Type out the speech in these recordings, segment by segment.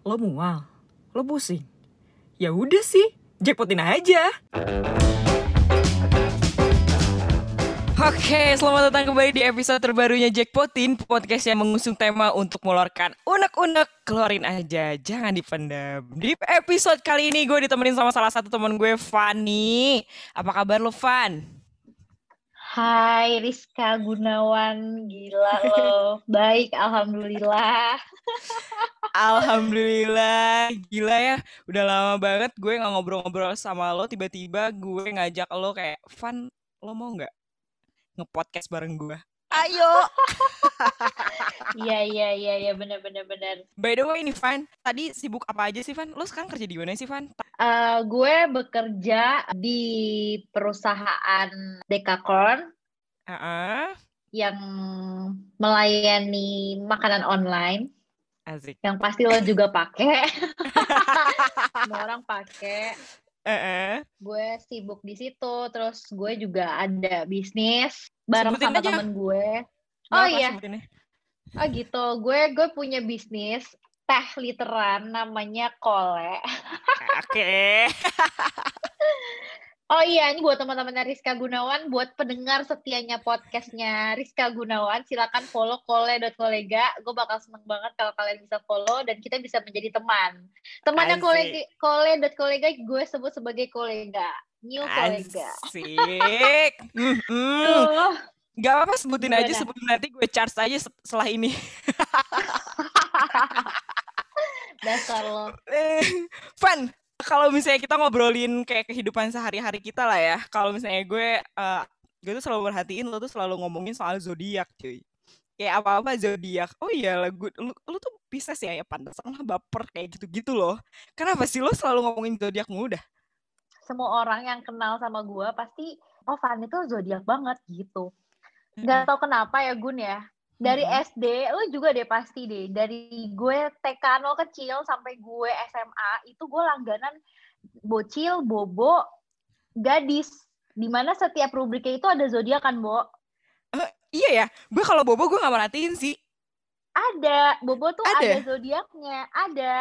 Lo mual? Lo pusing? Ya udah sih, jackpotin aja. Oke, selamat datang kembali di episode terbarunya Jackpotin, podcast yang mengusung tema untuk mengeluarkan unek-unek, keluarin aja, jangan dipendam. Di episode kali ini gue ditemenin sama salah satu teman gue, Fanny. Apa kabar lo, Fan? Hai Rizka Gunawan, gila lo. Baik, alhamdulillah. Alhamdulillah, gila ya. Udah lama banget gue nggak ngobrol-ngobrol sama lo, tiba-tiba gue ngajak lo kayak, Fan, lo mau nggak ngepodcast bareng gue? Ayo! Iya, iya, iya, iya, bener, bener, bener. By the way nih, Van, tadi sibuk apa aja sih, Van? Lo sekarang kerja di mana sih, Van? Eh, gue bekerja di perusahaan Dekakorn Heeh, yang melayani makanan online. asik. Yang pasti lo juga pakai. Semua orang pakai. Heeh. Gue sibuk di situ. Terus gue juga ada bisnis bareng Sebutin sama aja. temen gue. Oh iya, sebutinnya. Oh gitu, gue gue punya bisnis teh literan namanya Kole. Oke. Oh iya, ini buat teman-teman Rizka Gunawan, buat pendengar setianya podcastnya Rizka Gunawan, silakan follow kole.kolega. Gue bakal seneng banget kalau kalian bisa follow dan kita bisa menjadi teman. Temannya kolega, kole.kolega gue sebut sebagai kolega, new kolega. Asik. Tuh, Gak apa-apa sebutin aja, Gimana? sebutin nanti gue charge aja se- setelah ini. dasar lo. Van, kalau misalnya kita ngobrolin kayak kehidupan sehari-hari kita lah ya. Kalau misalnya gue, eh, gue tuh selalu merhatiin lo tuh selalu ngomongin soal zodiak, cuy. Kayak apa-apa zodiak. Oh iya, lah, gue, lu, lu tuh Pisces ya, ya pantesan lah baper kayak gitu-gitu loh. Kenapa sih lo selalu ngomongin zodiak muda? Semua orang yang kenal sama gue pasti, oh Fanny tuh zodiak banget gitu. nggak tahu kenapa ya Gun ya dari Mm-mm. SD lu juga deh pasti deh. Dari gue TK nol kecil sampai gue SMA itu gue langganan bocil bobo gadis. Di mana setiap rubriknya itu ada zodiak kan Bo? Iya ya, gue kalau bobo gue gak merhatiin sih. ada. Bobo tuh Ada? ada, zodiaknya. Ada.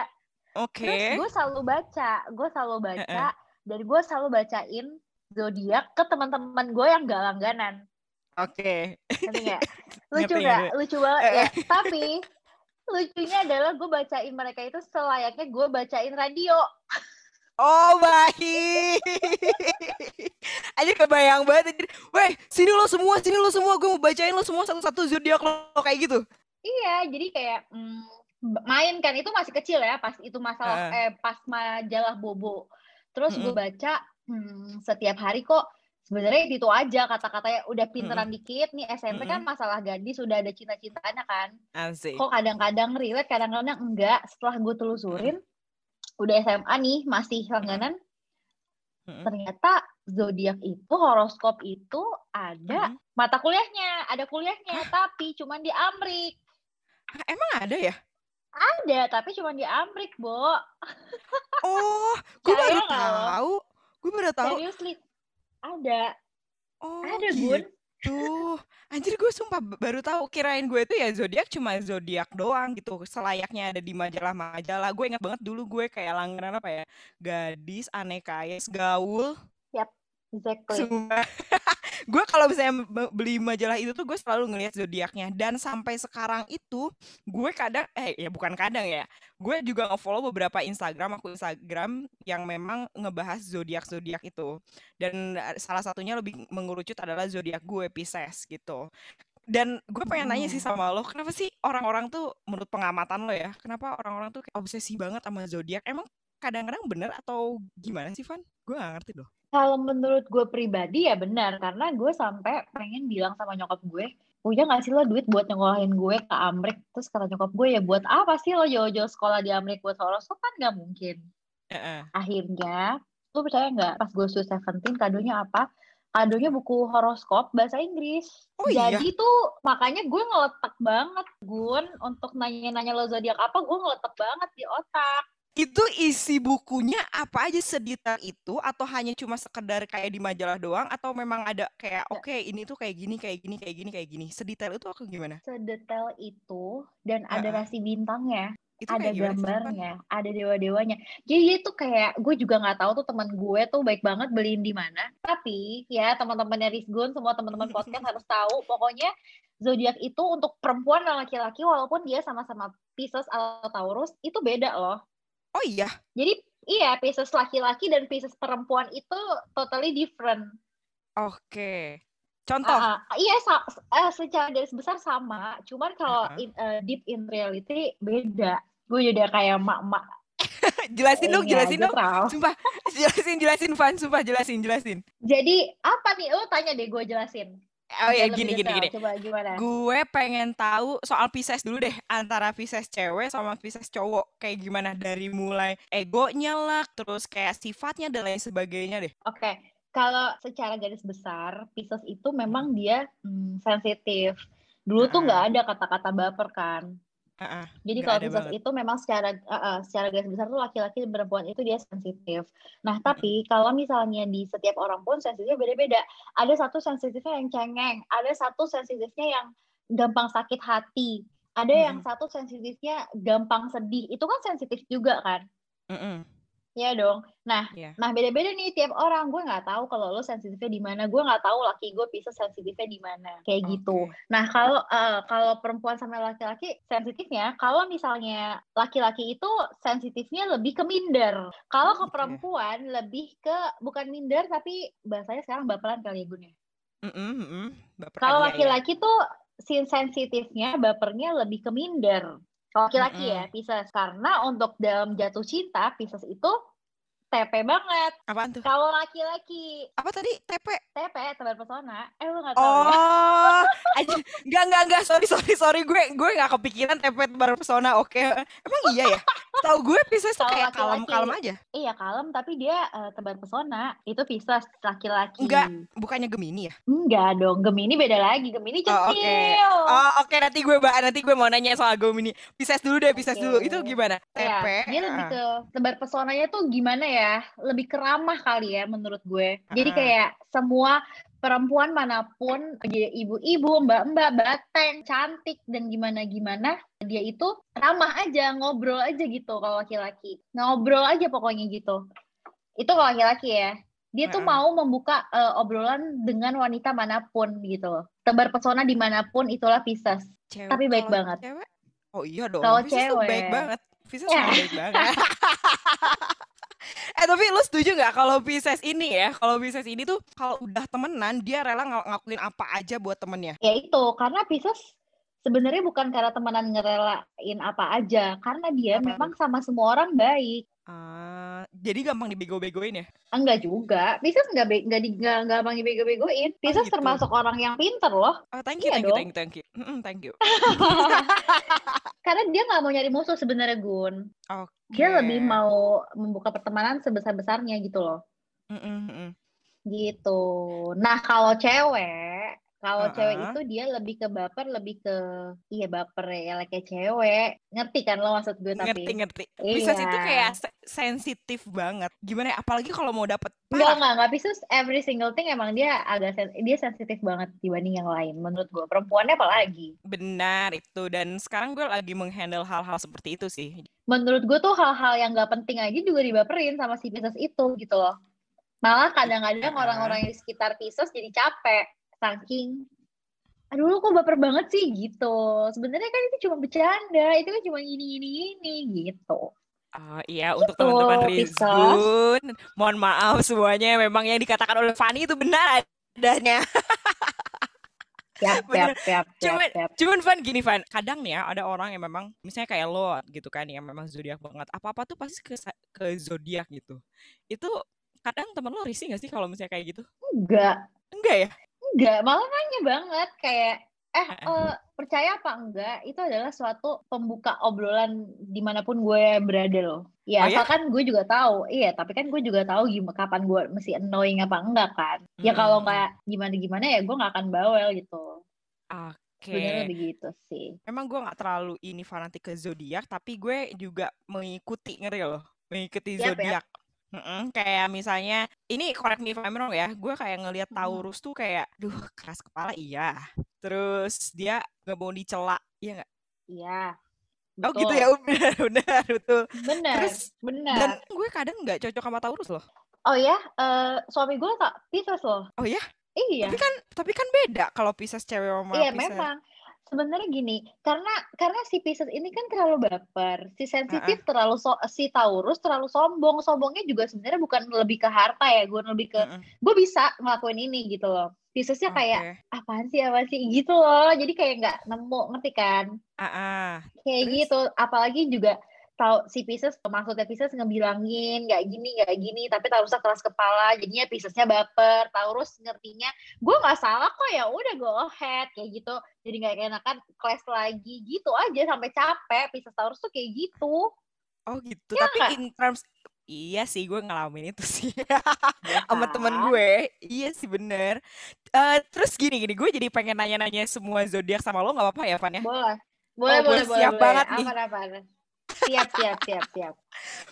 Oke. terus gue selalu baca. Gue selalu baca. Dan gue selalu bacain zodiak ke teman-teman gue yang gak langganan Oke. Nggak? Lucu nggak? Lucu banget Eh, ya. Tapi lucunya adalah gue bacain mereka itu selayaknya gue bacain radio. Oh baik. Aja kebayang banget. Weh, sini lo semua, sini lo semua. Gue mau bacain lo semua satu-satu zodiak lo kayak gitu. Iya, jadi kayak mm, main kan itu masih kecil ya pas itu masalah eh pas majalah Bobo. Terus gue baca hmm, setiap hari kok sebenarnya itu aja kata-katanya udah pinteran dikit nih SMP kan masalah gadis sudah ada cinta-cintaannya kan. Asik. kok kadang-kadang relate kadang-kadang enggak setelah gue telusurin udah SMA nih masih langganan Mm-mm. ternyata zodiak itu horoskop itu ada Mm-mm. mata kuliahnya ada kuliahnya tapi cuman di Amrik Emang ada ya? ada tapi cuman di Amrik Bo Oh, gue baru tahu. Gue baru tahu. seriously ada Oh, ada gitu. Anjir gue sumpah baru tahu kirain gue tuh ya zodiak cuma zodiak doang gitu. Selayaknya ada di majalah-majalah. Gue ingat banget dulu gue kayak langganan apa ya? Gadis, aneka gaul. Exactly. Sumpah. gue kalau misalnya be- beli majalah itu tuh gue selalu ngelihat zodiaknya. Dan sampai sekarang itu gue kadang eh ya bukan kadang ya gue juga ngefollow beberapa Instagram aku Instagram yang memang ngebahas zodiak zodiak itu. Dan eh, salah satunya lebih mengerucut adalah zodiak gue Pisces gitu. Dan gue pengen nanya sih Hmm. sama lo kenapa sih orang-orang tuh menurut pengamatan lo ya kenapa orang-orang tuh kayak obsesi banget sama zodiak? Emang kadang-kadang bener atau gimana sih Van? Gue gak ngerti loh Kalau menurut gue pribadi ya benar, karena gue sampai pengen bilang sama nyokap gue, punya nggak sih lo duit buat nyekolahin gue ke Amrik? Terus kata nyokap gue ya buat apa sih lo jauh-jauh sekolah di Amrik buat horoskop kan nggak mungkin. Heeh. Akhirnya, lo percaya nggak pas gue Sweet Seventeen kadonya apa? Kadonya buku horoskop bahasa Inggris. Oh iya? Jadi tuh makanya gue ngeletak banget Gun untuk nanya-nanya lo zodiak apa, gue ngeletak banget di otak. Itu isi bukunya apa aja sedetail itu atau hanya cuma sekedar kayak di majalah doang atau memang ada kayak oke ini tuh kayak gini kayak gini kayak gini kayak gini sedetail itu aku gimana? Sedetail itu dan ada Heeh. rasi bintangnya. Itu ada kayak gimana gambarnya, ada dewa-dewanya. Jadi dia tuh kayak gue juga nggak tahu tuh teman gue tuh baik banget beliin di mana. Tapi ya teman-temannya Rizgun, semua teman-teman podcast harus tahu. Pokoknya zodiak itu untuk perempuan dan laki-laki walaupun dia sama-sama Pisces atau Taurus itu beda loh. Oh iya, Jadi iya Pisces laki-laki dan Pisces perempuan itu totally different. oke. Contoh. Ah, ah, iya sa- eh, secara garis besar sama, cuman kalau Ah. in- eh, deep in reality beda. Gue udah kayak mak-mak. jelasin dong, Iya, jelasin dong. Sumpah, jelasin, jelasin, Van. Sumpah, jelasin, jelasin. Jadi apa nih? Lo tanya deh, gue jelasin. Oh ya, gini, gini, gini. Coba gimana? Gue pengen tahu soal Pisces dulu deh, antara Pisces cewek sama Pisces cowok. Kayak gimana dari mulai egonya lah, terus kayak sifatnya dan lain sebagainya deh. Oke, kalau secara garis besar, Pisces itu memang dia hmm, sensitif. Dulu tuh Ah. nggak ada kata-kata baper kan. Heeh. Jadi kalau Pisces itu memang secara uh, uh, secara garis besar tuh laki-laki dan perempuan itu dia sensitif. Nah, tapi kalau misalnya di setiap orang pun sensitifnya beda-beda. Ada satu sensitifnya yang cengeng, ada satu sensitifnya yang gampang sakit hati, ada yang Mm-mm. satu sensitifnya gampang sedih. Itu kan sensitif juga kan? Mm-mm. Iya dong. Nah, Iya. nah beda-beda nih tiap orang. Gue nggak tahu kalau lo sensitifnya di mana. Gue nggak tahu laki gue bisa sensitifnya di mana. Kayak gitu. Oke. Nah, kalau eh, kalau perempuan sama laki-laki sensitifnya, kalau misalnya laki-laki itu sensitifnya lebih ke minder. Kalau ke perempuan lebih ke bukan minder tapi bahasanya sekarang baperan kali ya Gun ya. Kalau iya, iya. laki-laki tuh sin sensitifnya bapernya lebih ke minder. Kalau laki-laki Mm-mm. ya Pisces karena untuk dalam jatuh cinta Pisces itu TP banget. Apaan tuh? Kalau laki-laki Apa tadi? TP? TP tebar pesona, eh lu nggak tahu ya? Oh, aja. Enggak, enggak, enggak. Sorry, sorry, sorry. Gue gue nggak kepikiran TP baru pesona. Oke. Emang iya ya? Tahu gue Pisces tuh kayak kalem-kalem aja. Iya kalem tapi dia eh, tebar pesona itu Pisces laki-laki. Enggak. Bukannya Gemini ya? Enggak dong, Gemini beda lagi. Gemini Oh, oke. centil. Oh, oke. Nanti gue nanti gue mau nanya soal Gemini. Pisces dulu deh, Pisces Oke. dulu. Itu gimana? TP. dia lebih ah. ke tebar pesonanya tuh gimana ya? Lebih keramah kali ya menurut gue. Jadi kayak semua perempuan mana pun, jadi ibu-ibu, mbak-mbak, bateng, cantik dan gimana-gimana, dia itu ramah aja, ngobrol aja gitu kalau laki-laki. Ngobrol aja pokoknya gitu. Itu kalau laki-laki ya. Dia tuh mau membuka eh, obrolan dengan wanita mana pun gitu. Tebar pesona di mana pun itulah Pisces. Cewek, Tapi baik banget. Cewek? Oh iya dong. Kalau Pisces tuh baik cewek. banget. Pisces Ya. emang baik banget. eh tapi lu setuju nggak kalau Pisces ini ya? Kalau Pisces ini tuh kalau udah temenan dia rela ng- ngelakuin apa aja buat temennya. Ya itu, karena Pisces sebenarnya bukan karena temenan ngerelain apa aja, karena dia Apa memang sama semua orang baik. Ah, jadi gampang dibego-begoin ya? Enggak juga, Pisces enggak be- enggak di enggak, gampang dibego-begoin. Pisces gitu. termasuk orang yang pinter loh, Oh, thank you, Iya thank you, thank you, thank you. Thank you. karena dia nggak mau nyari musuh sebenarnya Gun. Oke. Dia lebih mau membuka pertemanan sebesar-besarnya gitu loh. Mm-mm, mm-mm. Gitu. Nah, kalau cewek, kalau cewek Uh-uh. itu dia lebih ke baper, lebih ke iya baper ya kayak cewek. Ngerti kan lo maksud gue tapi? Ngerti, ngerti. Pisces itu Iya. kayak se- sensitif banget. Gimana ya? Apalagi kalau mau dapet Enggak, enggak, enggak. Pisces every single thing emang dia agak sen- dia sensitif banget dibanding yang lain menurut gue. Perempuannya apalagi. Benar itu. Dan sekarang gue lagi menghandle hal-hal seperti itu sih. Menurut gue tuh hal-hal yang gak penting aja juga dibaperin sama si Pisces itu gitu loh. Malah kadang-kadang Ah. orang-orang di sekitar Pisces jadi capek. Saking, aduh lu kok baper banget sih gitu. Sebenarnya kan itu cuma bercanda. Itu kan cuma gini-gini gitu. Oh iya, untuk Gitu, teman-teman Pisces. Rizgun, mohon maaf semuanya. Memang yang dikatakan oleh Fanny itu benar adanya. Siap, siap, siap, Cuman- siap. Cuman Van gini Van, kadang nih ya ada orang yang memang misalnya kayak lo gitu kan yang memang zodiak banget. Apa-apa tuh pasti ke ke zodiak gitu. Itu kadang temen lo risih gak sih kalau misalnya kayak gitu? Enggak. Enggak ya? Enggak, malah nanya banget kayak eh eh, percaya apa enggak itu adalah suatu pembuka obrolan di mana pun gue berada loh. Ya Oh ya? asalkan gue juga tahu, iya tapi kan gue juga tahu gimana kapan gue mesti annoying apa enggak kan. Ya kalau nggak gimana gimana ya gue nggak akan bawel gitu. Oke. Sebenarnya begitu sih. Memang gue nggak terlalu ini fanatik ke zodiak, tapi gue juga mengikuti ngeri loh, mengikuti yap. zodiak. Mm-mm, kayak misalnya ini correct me if I'm wrong ya, gue kayak ngelihat. Taurus tuh kayak, duh keras kepala iya. Terus dia nggak mau dicela, iya nggak? Iya. Oh gitu Betul. ya, benar benar betul. Benar, Terus dan benar. gue kadang nggak cocok sama Taurus loh. Oh ya, eh, suami gue tak Pisces loh. Oh ya? Iya. Tapi kan tapi kan beda kalau Pisces cewek sama Iya Pisces. memang. Sebenarnya gini, karena karena si Pisces ini kan terlalu baper, si sensitif terlalu so, si Taurus terlalu sombong, sombongnya juga sebenarnya bukan lebih ke harta ya, gue lebih ke Mm-mm. gue bisa ngelakuin ini gitu loh. Piscesnya kayak Oke. apaan sih apaan sih gitu loh, jadi kayak nggak nemu ngerti kan? Ah, ah. Kayak Terus? gitu, apalagi juga tahu si Pisces maksudnya Pisces ngebilangin nggak gini nggak gini tapi Taurusnya keras kepala jadinya Piscesnya baper Taurus ngertinya gue nggak salah kok ya udah go ahead kayak gitu jadi nggak enakan clash lagi gitu aja sampai capek Pisces Taurus tuh kayak gitu Oh gitu. Iya Tapi nggak? in terms Iya sih, gue ngalamin itu sih Ya sama temen kan? gue. Iya sih bener. Eh, terus gini gini, gue jadi pengen nanya-nanya semua zodiak sama lo, nggak apa-apa ya, Van ya? boleh boleh Oh, boleh boleh siap boleh. banget nih. apa apa siap siap siap siap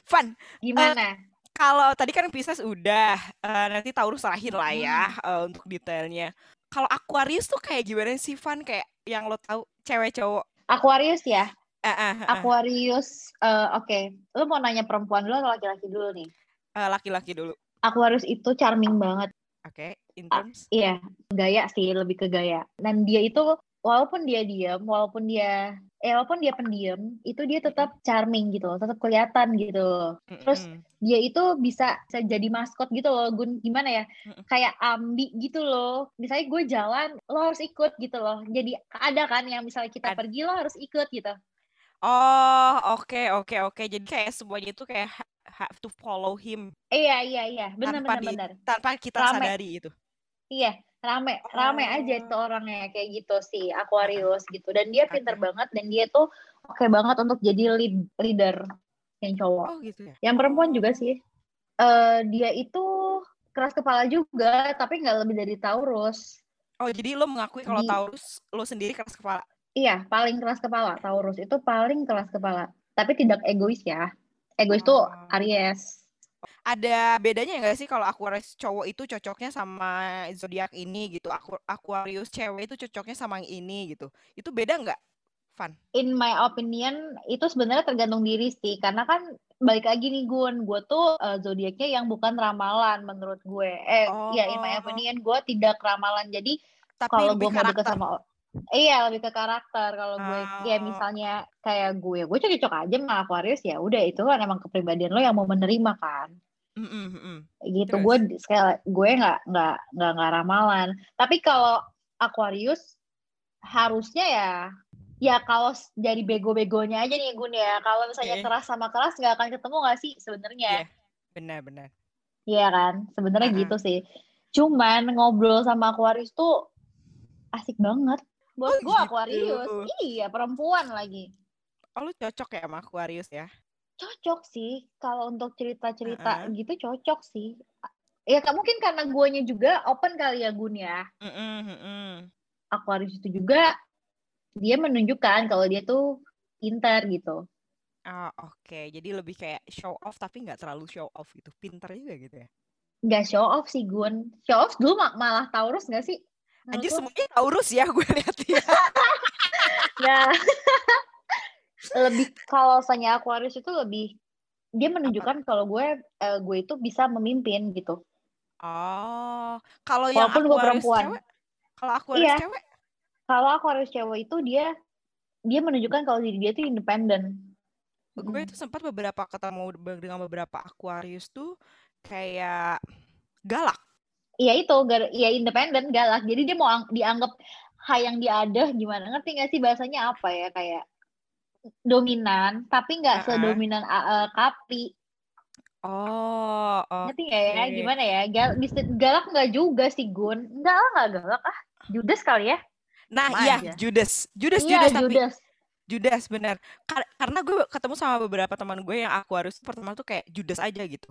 Van, gimana kalau tadi kan Pisces udah, eh, nanti Taurus terakhir lah ya Hmm. eh, untuk detailnya. Kalau Aquarius tuh kayak gimana sih, Van? Kayak yang lo tahu cewek cowok. Aquarius ya Eh, eh, eh, Aquarius eh, oke lu mau nanya perempuan dulu atau laki-laki dulu nih eh, laki-laki dulu. Aquarius itu charming banget Oke, in Ah, terms. Iya, gaya sih lebih ke gaya. Dan dia itu walaupun dia diam, walaupun dia eh walaupun dia pendiam, itu dia tetap charming gitu loh, tetap kelihatan gitu loh. Terus Mm-mm. dia itu bisa, bisa jadi maskot gitu loh, Gun. Gimana ya? Mm-mm. Kayak ambi gitu loh. Misalnya gue jalan, lo harus ikut gitu loh. Jadi ada kan yang misalnya kita Ada. pergi lo harus ikut gitu. Oh, oke, oke, oke. Jadi kayak semuanya itu kayak ha- have to follow him Iya, iya, iya. Benar, benar, benar. tanpa kita Rame. sadari itu. Iya, rame, rame aja Oh. itu orangnya kayak gitu sih Aquarius gitu. Dan dia pinter banget dan dia tuh oke banget untuk jadi lead, leader yang cowok. Oh gitu ya. Yang perempuan juga sih. Eh dia itu keras kepala juga, tapi nggak lebih dari Taurus. Oh, jadi lo mengakui kalau Di- Taurus lo sendiri keras kepala. Iya, paling keras kepala Taurus itu paling keras kepala. Tapi tidak egois ya. Egois tuh Oh. Aries. Ada bedanya nggak sih kalau Aquarius cowok itu cocoknya sama zodiak ini gitu. Aqu- Aquarius cewek itu cocoknya sama yang ini gitu. Itu beda nggak, Van? in my opinion itu sebenarnya tergantung diri sih karena kan balik lagi nih Gun gue tuh eh, zodiaknya yang bukan ramalan menurut gue eh ya in my Oh. opinion gue tidak ramalan jadi kalau gue mau deket sama iya lebih ke karakter kalau gue ya Oh. misalnya kayak gue gue cocok aja sama Aquarius ya udah itu kan emang kepribadian lo yang mau menerima kan Mm-mm, mm-mm. gitu Terus? gue sekali gue nggak nggak nggak nggak ramalan tapi kalau Aquarius harusnya ya ya kalau dari bego-begonya aja nih Gun ya kalau misalnya Oke. keras sama keras nggak akan ketemu nggak sih sebenarnya Iya, benar-benar. Iya kan sebenarnya Uh-uh. gitu sih cuman ngobrol sama Aquarius tuh asik banget buat Oh, gue gitu. Aquarius iya perempuan lagi Oh, lu cocok ya sama Aquarius ya? cocok sih kalau untuk cerita-cerita Uh-uh. gitu cocok sih ya mungkin karena guanya juga open kali ya Gun ya mm-mm. Aquarius itu juga dia menunjukkan kalau dia tuh pintar gitu. Oh, oke. Jadi lebih kayak show off tapi nggak terlalu show off gitu. Pinter juga gitu ya. Nggak show off sih Gun. Show off dulu ma- malah Taurus nggak sih? Anjir lo? semuanya Taurus ya gue lihat ya. Nggak. lebih kalau misalnya Aquarius itu lebih dia menunjukkan kalau gue eh, gue itu bisa memimpin gitu. Oh, kalau yang Walaupun gue Aquarius perempuan. cewek? Kalau Aquarius Iya. cewek? Kalau Aquarius cewek itu dia dia menunjukkan kalau diri dia tuh independen. Gue itu sempat beberapa ketemu dengan beberapa Aquarius tuh kayak galak. Iya itu, iya independen, galak. Jadi dia mau ang- dianggap hal yang dia ada gimana? Ngerti nggak sih bahasanya apa ya? Kayak dominan, tapi nggak Uh-uh. sedominan A- eh, Kapri. Oh, Ngerti nggak ya? Gimana ya? Gal galak nggak juga sih Gun? Enggak lah, nggak galak ah. Judes kali ya? Nah, iya, aja. Judas. Judas, iya, Judas tapi Judas. Judas benar. Kar- karena gue ketemu sama beberapa teman gue yang Aquarius pertama tuh kayak Judas aja gitu.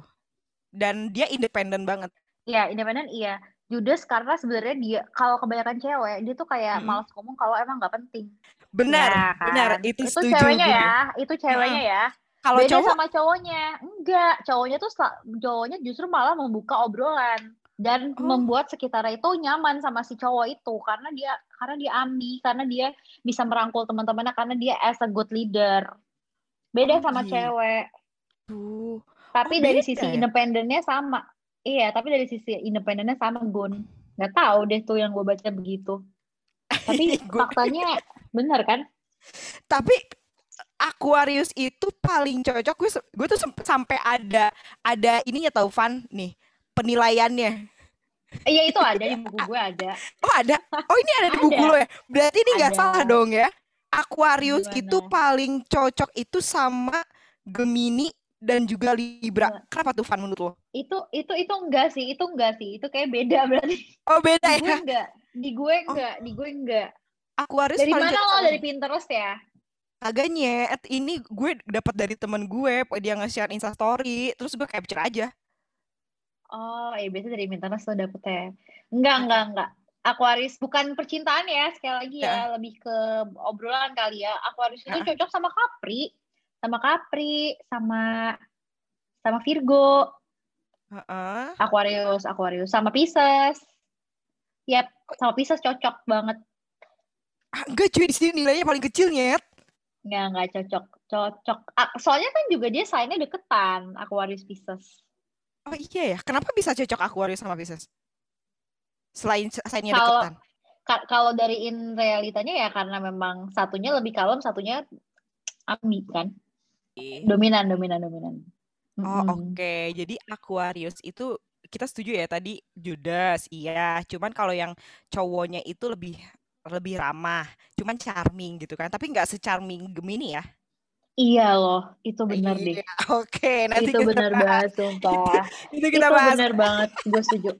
Dan dia independen banget. Iya, independen iya. Judes karena sebenarnya dia kalau kebanyakan cewek dia tuh kayak Mm-mm. malas ngomong kalau emang nggak penting. Benar, Ya benar. kan? Itu Itu setuju ceweknya gue. ya, itu ceweknya ya. Kalau cowok, sama cowoknya. Enggak, cowoknya tuh cowoknya justru malah membuka obrolan dan Oh. membuat sekitarnya itu nyaman sama si cowok itu karena dia karena dia ambi, karena dia bisa merangkul teman-temannya karena dia as a good leader. Beda Oh, sama gitu. cewek. Tapi Oh, dari sisi ya? independennya sama. Iya, tapi dari sisi independennya sama Gun. Nggak tahu deh tuh yang gue baca begitu. Tapi Gua- faktanya benar kan? Tapi Aquarius itu paling cocok gue gue tuh sampai ada ada ininya tau Van nih penilaiannya. Iya itu ada di buku gue ada. Oh ada. Oh ini ada di buku Ada. lo ya. Berarti ini nggak salah dong ya. Aquarius Gimana? itu paling cocok itu sama Gemini dan juga Libra. Iya. Kenapa tuh Van menurut lo? Itu itu itu enggak sih, itu enggak sih. Itu kayak beda berarti. Oh beda Di gue ya. enggak. Di gue Oh. enggak, di gue enggak. Aquarius Dari mana lo? Dari Pinterest ya? Kagak nyet, ini gue dapat dari temen gue, dia nge-share instastory, terus gue capture aja. Oh, ya biasa dari Pinterest lo dapet ya. Enggak, enggak, enggak. Aquarius bukan percintaan ya, sekali lagi ya, lebih ke obrolan kali ya. Aquarius itu cocok sama Capri, sama Capri, sama sama Virgo, Heeh. Aquarius, Aquarius, sama Pisces. Yap, sama Pisces cocok banget. Ah, enggak cuy, di sini nilainya paling kecil nyet. Enggak, enggak cocok. Cocok. Ah, soalnya kan juga dia sign-nya deketan, Aquarius Pisces. Oh iya ya, kenapa bisa cocok Aquarius sama Pisces? Selain Kalau- deketan. Ka- kalau dari in realitanya ya karena memang satunya lebih kalem, satunya ambi kan. Dominan, dominan, dominan. Oh oke, jadi Aquarius itu kita setuju ya tadi Judas, iya. Cuman kalau yang cowoknya itu lebih lebih ramah, cuman charming gitu kan. Tapi nggak se-charming Gemini ya. Iya loh, itu benar deh. Iya, Oke, nanti Itu kita benar bahas. banget, sumpah. Itu itu kita bahas. benar banget, gue setuju.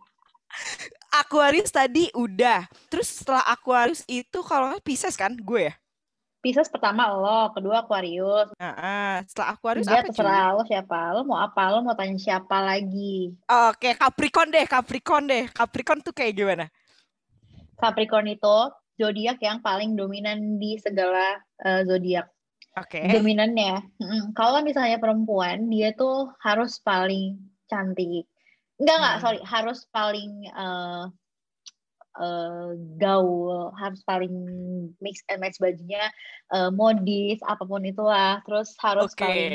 Aquarius tadi udah. Terus setelah Aquarius itu kalau Pisces kan gue ya. Pisces pertama lo, kedua Aquarius. Nah, setelah Aquarius Tiga apa terserah lo siapa. Lo mau apa? Lo mau tanya siapa lagi? Oke, Capricorn deh, Capricorn deh. Capricorn tuh kayak gimana? Capricorn itu zodiak yang paling dominan di segala eh, zodiak. Oke. Dominannya. Mm-mm. Kalau misalnya perempuan, dia tuh harus paling cantik. Enggak, enggak, Hmm. sorry. Harus paling eh, eh, gaul, harus paling mix and match bajunya, eh, modis, apa pun itulah. Terus harus Oke. paling,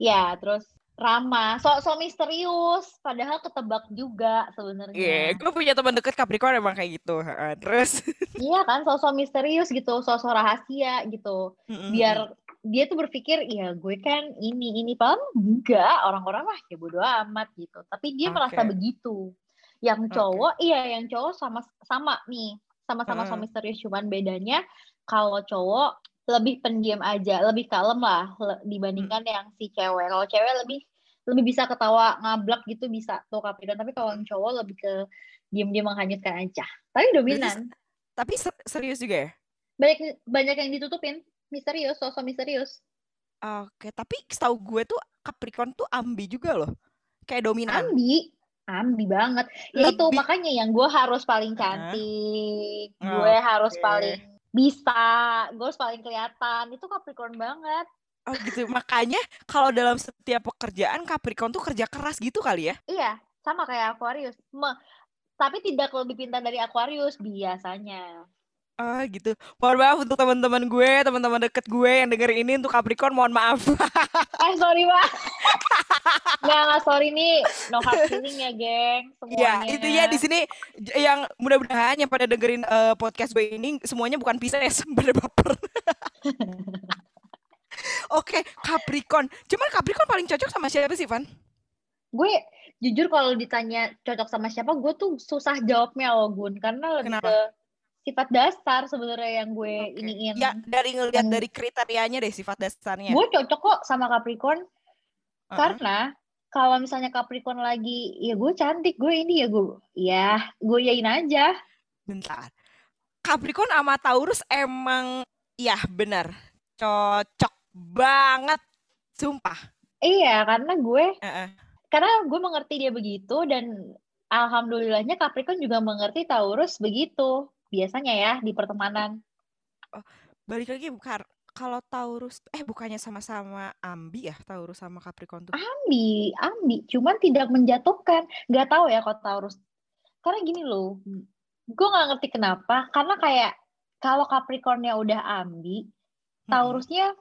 ya, terus ramah. So-so misterius, padahal ketebak juga Iya, sebenarnya. gue punya teman deket Capricorn emang kayak gitu. Terus Iya kan, so-so misterius gitu, so-so rahasia gitu. biar dia tuh berpikir ya gue kan ini ini padahal enggak orang-orang mah ya bodo amat gitu tapi dia merasa Oke. begitu yang cowok iya yang cowok sama sama nih. Sama-sama Heeh. so misterius cuman bedanya kalau cowok lebih pendiam aja lebih kalem lah le- dibandingkan yang si cewek. Kalau cewek lebih lebih bisa ketawa ngablak gitu bisa tuh Capricorn tapi kalau yang cowok lebih ke diam-diam menghanyutkan aja. Tapi dominan. Tapi ser- serius juga ya? banyak banyak yang ditutupin. Misterius sosok misterius. Oke, tapi setahu gue tuh Capricorn tuh ambi juga loh. Kayak dominan. Ambi, ambi banget. Ya itu makanya yang gue harus paling cantik, Oh, gue harus oke. paling bisa, gue harus paling kelihatan. Itu Capricorn banget. Oh gitu. Makanya kalau dalam setiap pekerjaan Capricorn tuh kerja keras gitu kali ya? Iya, sama kayak Aquarius. Me- tapi tidak lebih pintar dari Aquarius biasanya. Oh gitu. Mohon maaf untuk teman-teman gue, teman-teman deket gue yang dengerin ini untuk Capricorn, mohon maaf. Eh sorry pak. Nggak, nggak sorry nih. No hard feeling ya geng. Ya, Semuanya. itu ya di sini yang mudah-mudahan yang pada dengerin eh, podcast gue ini semuanya bukan Pisces, pada baper. Oke, Capricorn. Cuman Capricorn paling cocok sama siapa sih, Van? Gue jujur kalau ditanya cocok sama siapa, gue tuh susah jawabnya loh Gun. Karena lebih Kenapa? ke sifat dasar sebenarnya yang gue Oke. iniin. Ya, dari ngelihat yang- dari kriterianya deh sifat dasarnya. Gue cocok kok sama Capricorn Heeh. karena kalau misalnya Capricorn lagi, ya gue cantik, gue ini ya gue, ya gue yain aja. Bentar. Capricorn sama Taurus emang ya benar. Cocok banget. Sumpah. Iya, karena gue, Heeh. karena gue mengerti dia begitu dan alhamdulillahnya Capricorn juga mengerti Taurus begitu. Biasanya ya di pertemanan. Balik lagi bukan kalau Taurus eh bukannya sama-sama ambi ya Taurus sama Capricorn tuh. Ambi, ambi, cuman tidak menjatuhkan. Gak tahu ya kalau Taurus. Karena gini loh, gue nggak ngerti kenapa. Karena kayak kalau Capricornnya udah ambi. Taurusnya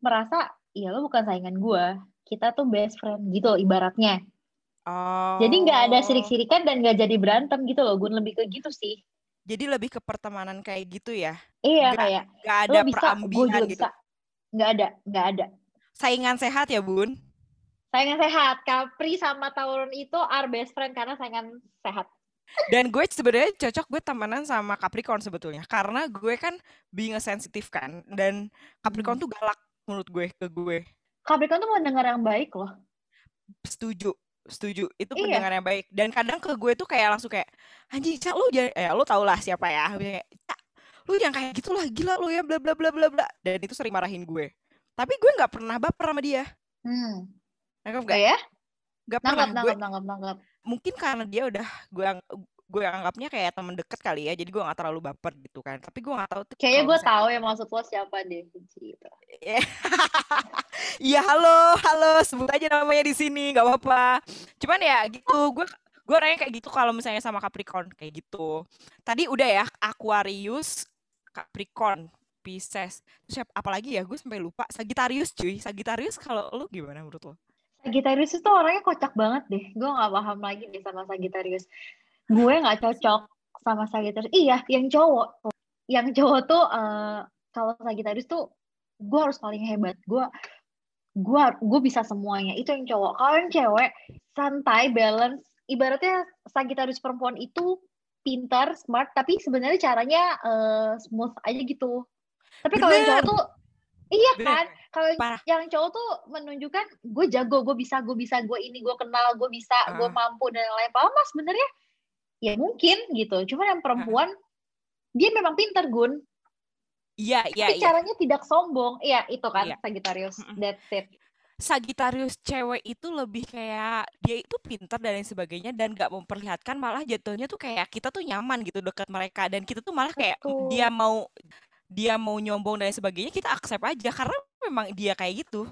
merasa iya lo bukan saingan gue kita tuh best friend gitu ibaratnya oh jadi nggak ada sirik-sirikan dan nggak jadi berantem gitu loh gue lebih ke gitu sih jadi lebih ke pertemanan kayak gitu ya? Iya Nggak- kayak nggak ada bisa perambingan gitu? bisa nggak ada nggak ada. Saingan sehat ya bun? Saingan sehat. Capri sama Tauron itu are best friend karena saingan sehat. Dan gue sebenarnya cocok gue temenan sama Capricorn sebetulnya. Karena gue kan being a sensitive kan dan Capricorn Hmm. tuh galak menurut gue ke gue. Capricorn tuh mendengar yang baik loh. Setuju, setuju. Itu Iya. pendengar yang baik dan kadang ke gue tuh kayak langsung kayak anjing Cak lu jangan eh lu tau lah siapa ya. Kayak, Cak lu jangan kayak gitu lah gila lu ya bla bla bla bla bla dan itu sering marahin gue. Tapi gue nggak pernah baper sama dia. hmm. Nangkep oh gak? ya Gak pernah. nangkap Gue nangkap nangkap mungkin karena dia udah gue gue anggapnya kayak temen deket kali ya jadi gue nggak terlalu baper gitu kan tapi gue nggak tahu tuh kayaknya gue misalnya- tahu ya maksud lo siapa deh gitu Iya halo halo sebut aja namanya di sini nggak apa-apa. Cuman ya gitu gue gue orangnya kayak gitu kalau misalnya sama Capricorn kayak gitu. Tadi udah ya Aquarius, Capricorn, Pisces. Terus siapa apalagi ya gue sampai lupa Sagittarius cuy. Sagittarius kalau lu gimana menurut lo? Sagittarius itu orangnya kocak banget deh gue nggak paham lagi deh sama Sagittarius gue nggak cocok sama Sagittarius. Iya yang cowok. Yang cowok tuh eh, kalau Sagittarius tuh gue harus paling hebat. Gue gue gue bisa semuanya. Itu yang cowok. Kalau yang cewek santai balance. Ibaratnya Sagittarius perempuan itu pintar smart tapi sebenarnya caranya eh, smooth aja gitu. Tapi kalau yang cowok tuh iya Bener. kan? Kalau yang- cowok tuh menunjukkan gue jago gue bisa gue bisa gue ini gue kenal gue bisa gue Ah. mampu dan lain-lain. Padahal mah sebenarnya ya mungkin gitu. Cuma yang perempuan dia memang pintar gun. Iya iya tapi iya. caranya tidak sombong. Iya itu kan Iya. Sagittarius. That's it. Sagittarius cewek itu lebih kayak dia itu pintar dan lain sebagainya dan gak memperlihatkan malah jatuhnya tuh kayak kita tuh nyaman gitu dekat mereka. Dan kita tuh malah kayak Betul. dia mau dia mau nyombong dan lain sebagainya kita accept aja. Karena memang dia kayak gitu.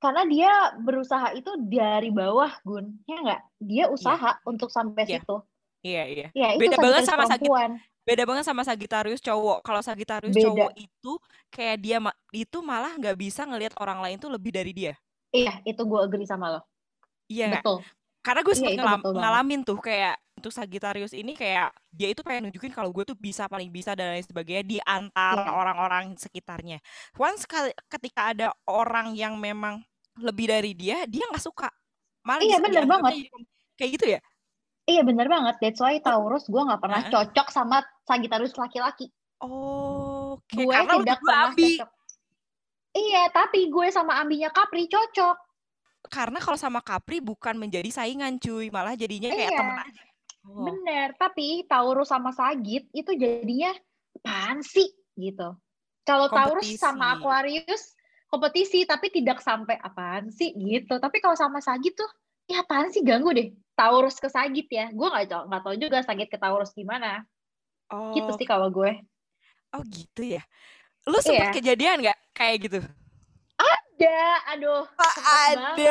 karena dia berusaha itu dari bawah gun. Ya nggak? Dia usaha untuk sampai Iya. situ Iya iya. ya itu Beda banget sama Sagit- perempuan Beda banget sama Sagittarius cowok. Kalau Sagittarius Beda. cowok itu kayak dia ma- itu malah nggak bisa ngelihat orang lain tuh lebih dari dia. iya itu gue agree sama lo Iya betul Karena gue Iya, betul banget. ngalamin tuh kayak untuk Sagittarius ini kayak dia itu pengen nunjukin kalau gue tuh bisa paling bisa dan lain sebagainya di antara Iya. orang-orang sekitarnya. Once kali- ketika ada orang yang memang lebih dari dia, dia nggak suka. Malah Iya, dianggapnya banget. Kayak gitu ya? Iya bener banget that's why Taurus gue nggak pernah cocok sama Sagittarius laki-laki Oh, oke. gue Karena tidak pernah ambi. cocok. Iya, tapi gue sama ambinya Capri cocok. Karena kalau sama Capri bukan menjadi saingan, cuy. Malah jadinya kayak Iya. temen aja. Oh. Bener, tapi Taurus sama Sagit itu jadinya apaan sih gitu. Kalau Taurus sama Aquarius kompetisi tapi tidak sampai apaan sih gitu. Tapi kalau sama Sagit tuh ya apaan sih ganggu deh. Taurus ke Sagit ya. Gue nggak nggak tahu juga Sagit ke Taurus gimana. Oh, Gitu sih kalau gue. oh gitu ya. Lu sempet Iya. kejadian nggak kayak gitu? Ada, aduh. sempet ada.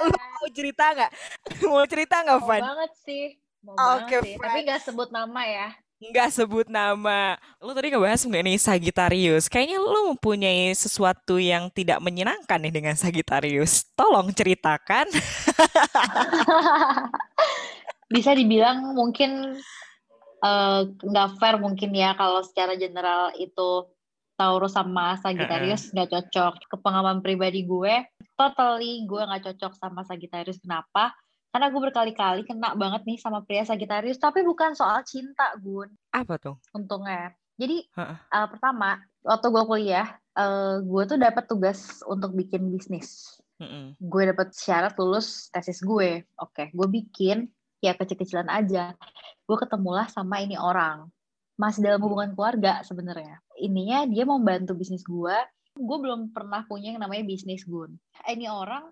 Oh Lu mau cerita nggak? mau cerita nggak, Mau Van? banget sih. Oke, sih. Tapi nggak sebut nama ya. Nggak sebut nama. Lu tadi ngebahas mengenai Sagittarius. Kayaknya lu mempunyai sesuatu yang tidak menyenangkan nih dengan Sagittarius. Tolong ceritakan. Bisa dibilang mungkin eh, nggak fair mungkin ya kalau secara general itu Taurus sama Sagittarius nggak cocok. Kepengalaman pribadi gue, totally gue nggak cocok sama Sagittarius. Kenapa? Karena gue berkali-kali kena banget nih sama pria Sagittarius, tapi bukan soal cinta, Gun. Apa tuh? Untungnya. Jadi eh, pertama, waktu gue kuliah, eh, gue tuh dapat tugas untuk bikin bisnis. Mm-mm. gue dapet syarat lulus tesis gue. Oke, gue bikin ya kecil-kecilan aja. Gue ketemulah sama ini orang. Masih dalam hubungan keluarga sebenarnya. Ininya dia mau bantu bisnis gue. Gue belum pernah punya yang namanya bisnis gun. Ini orang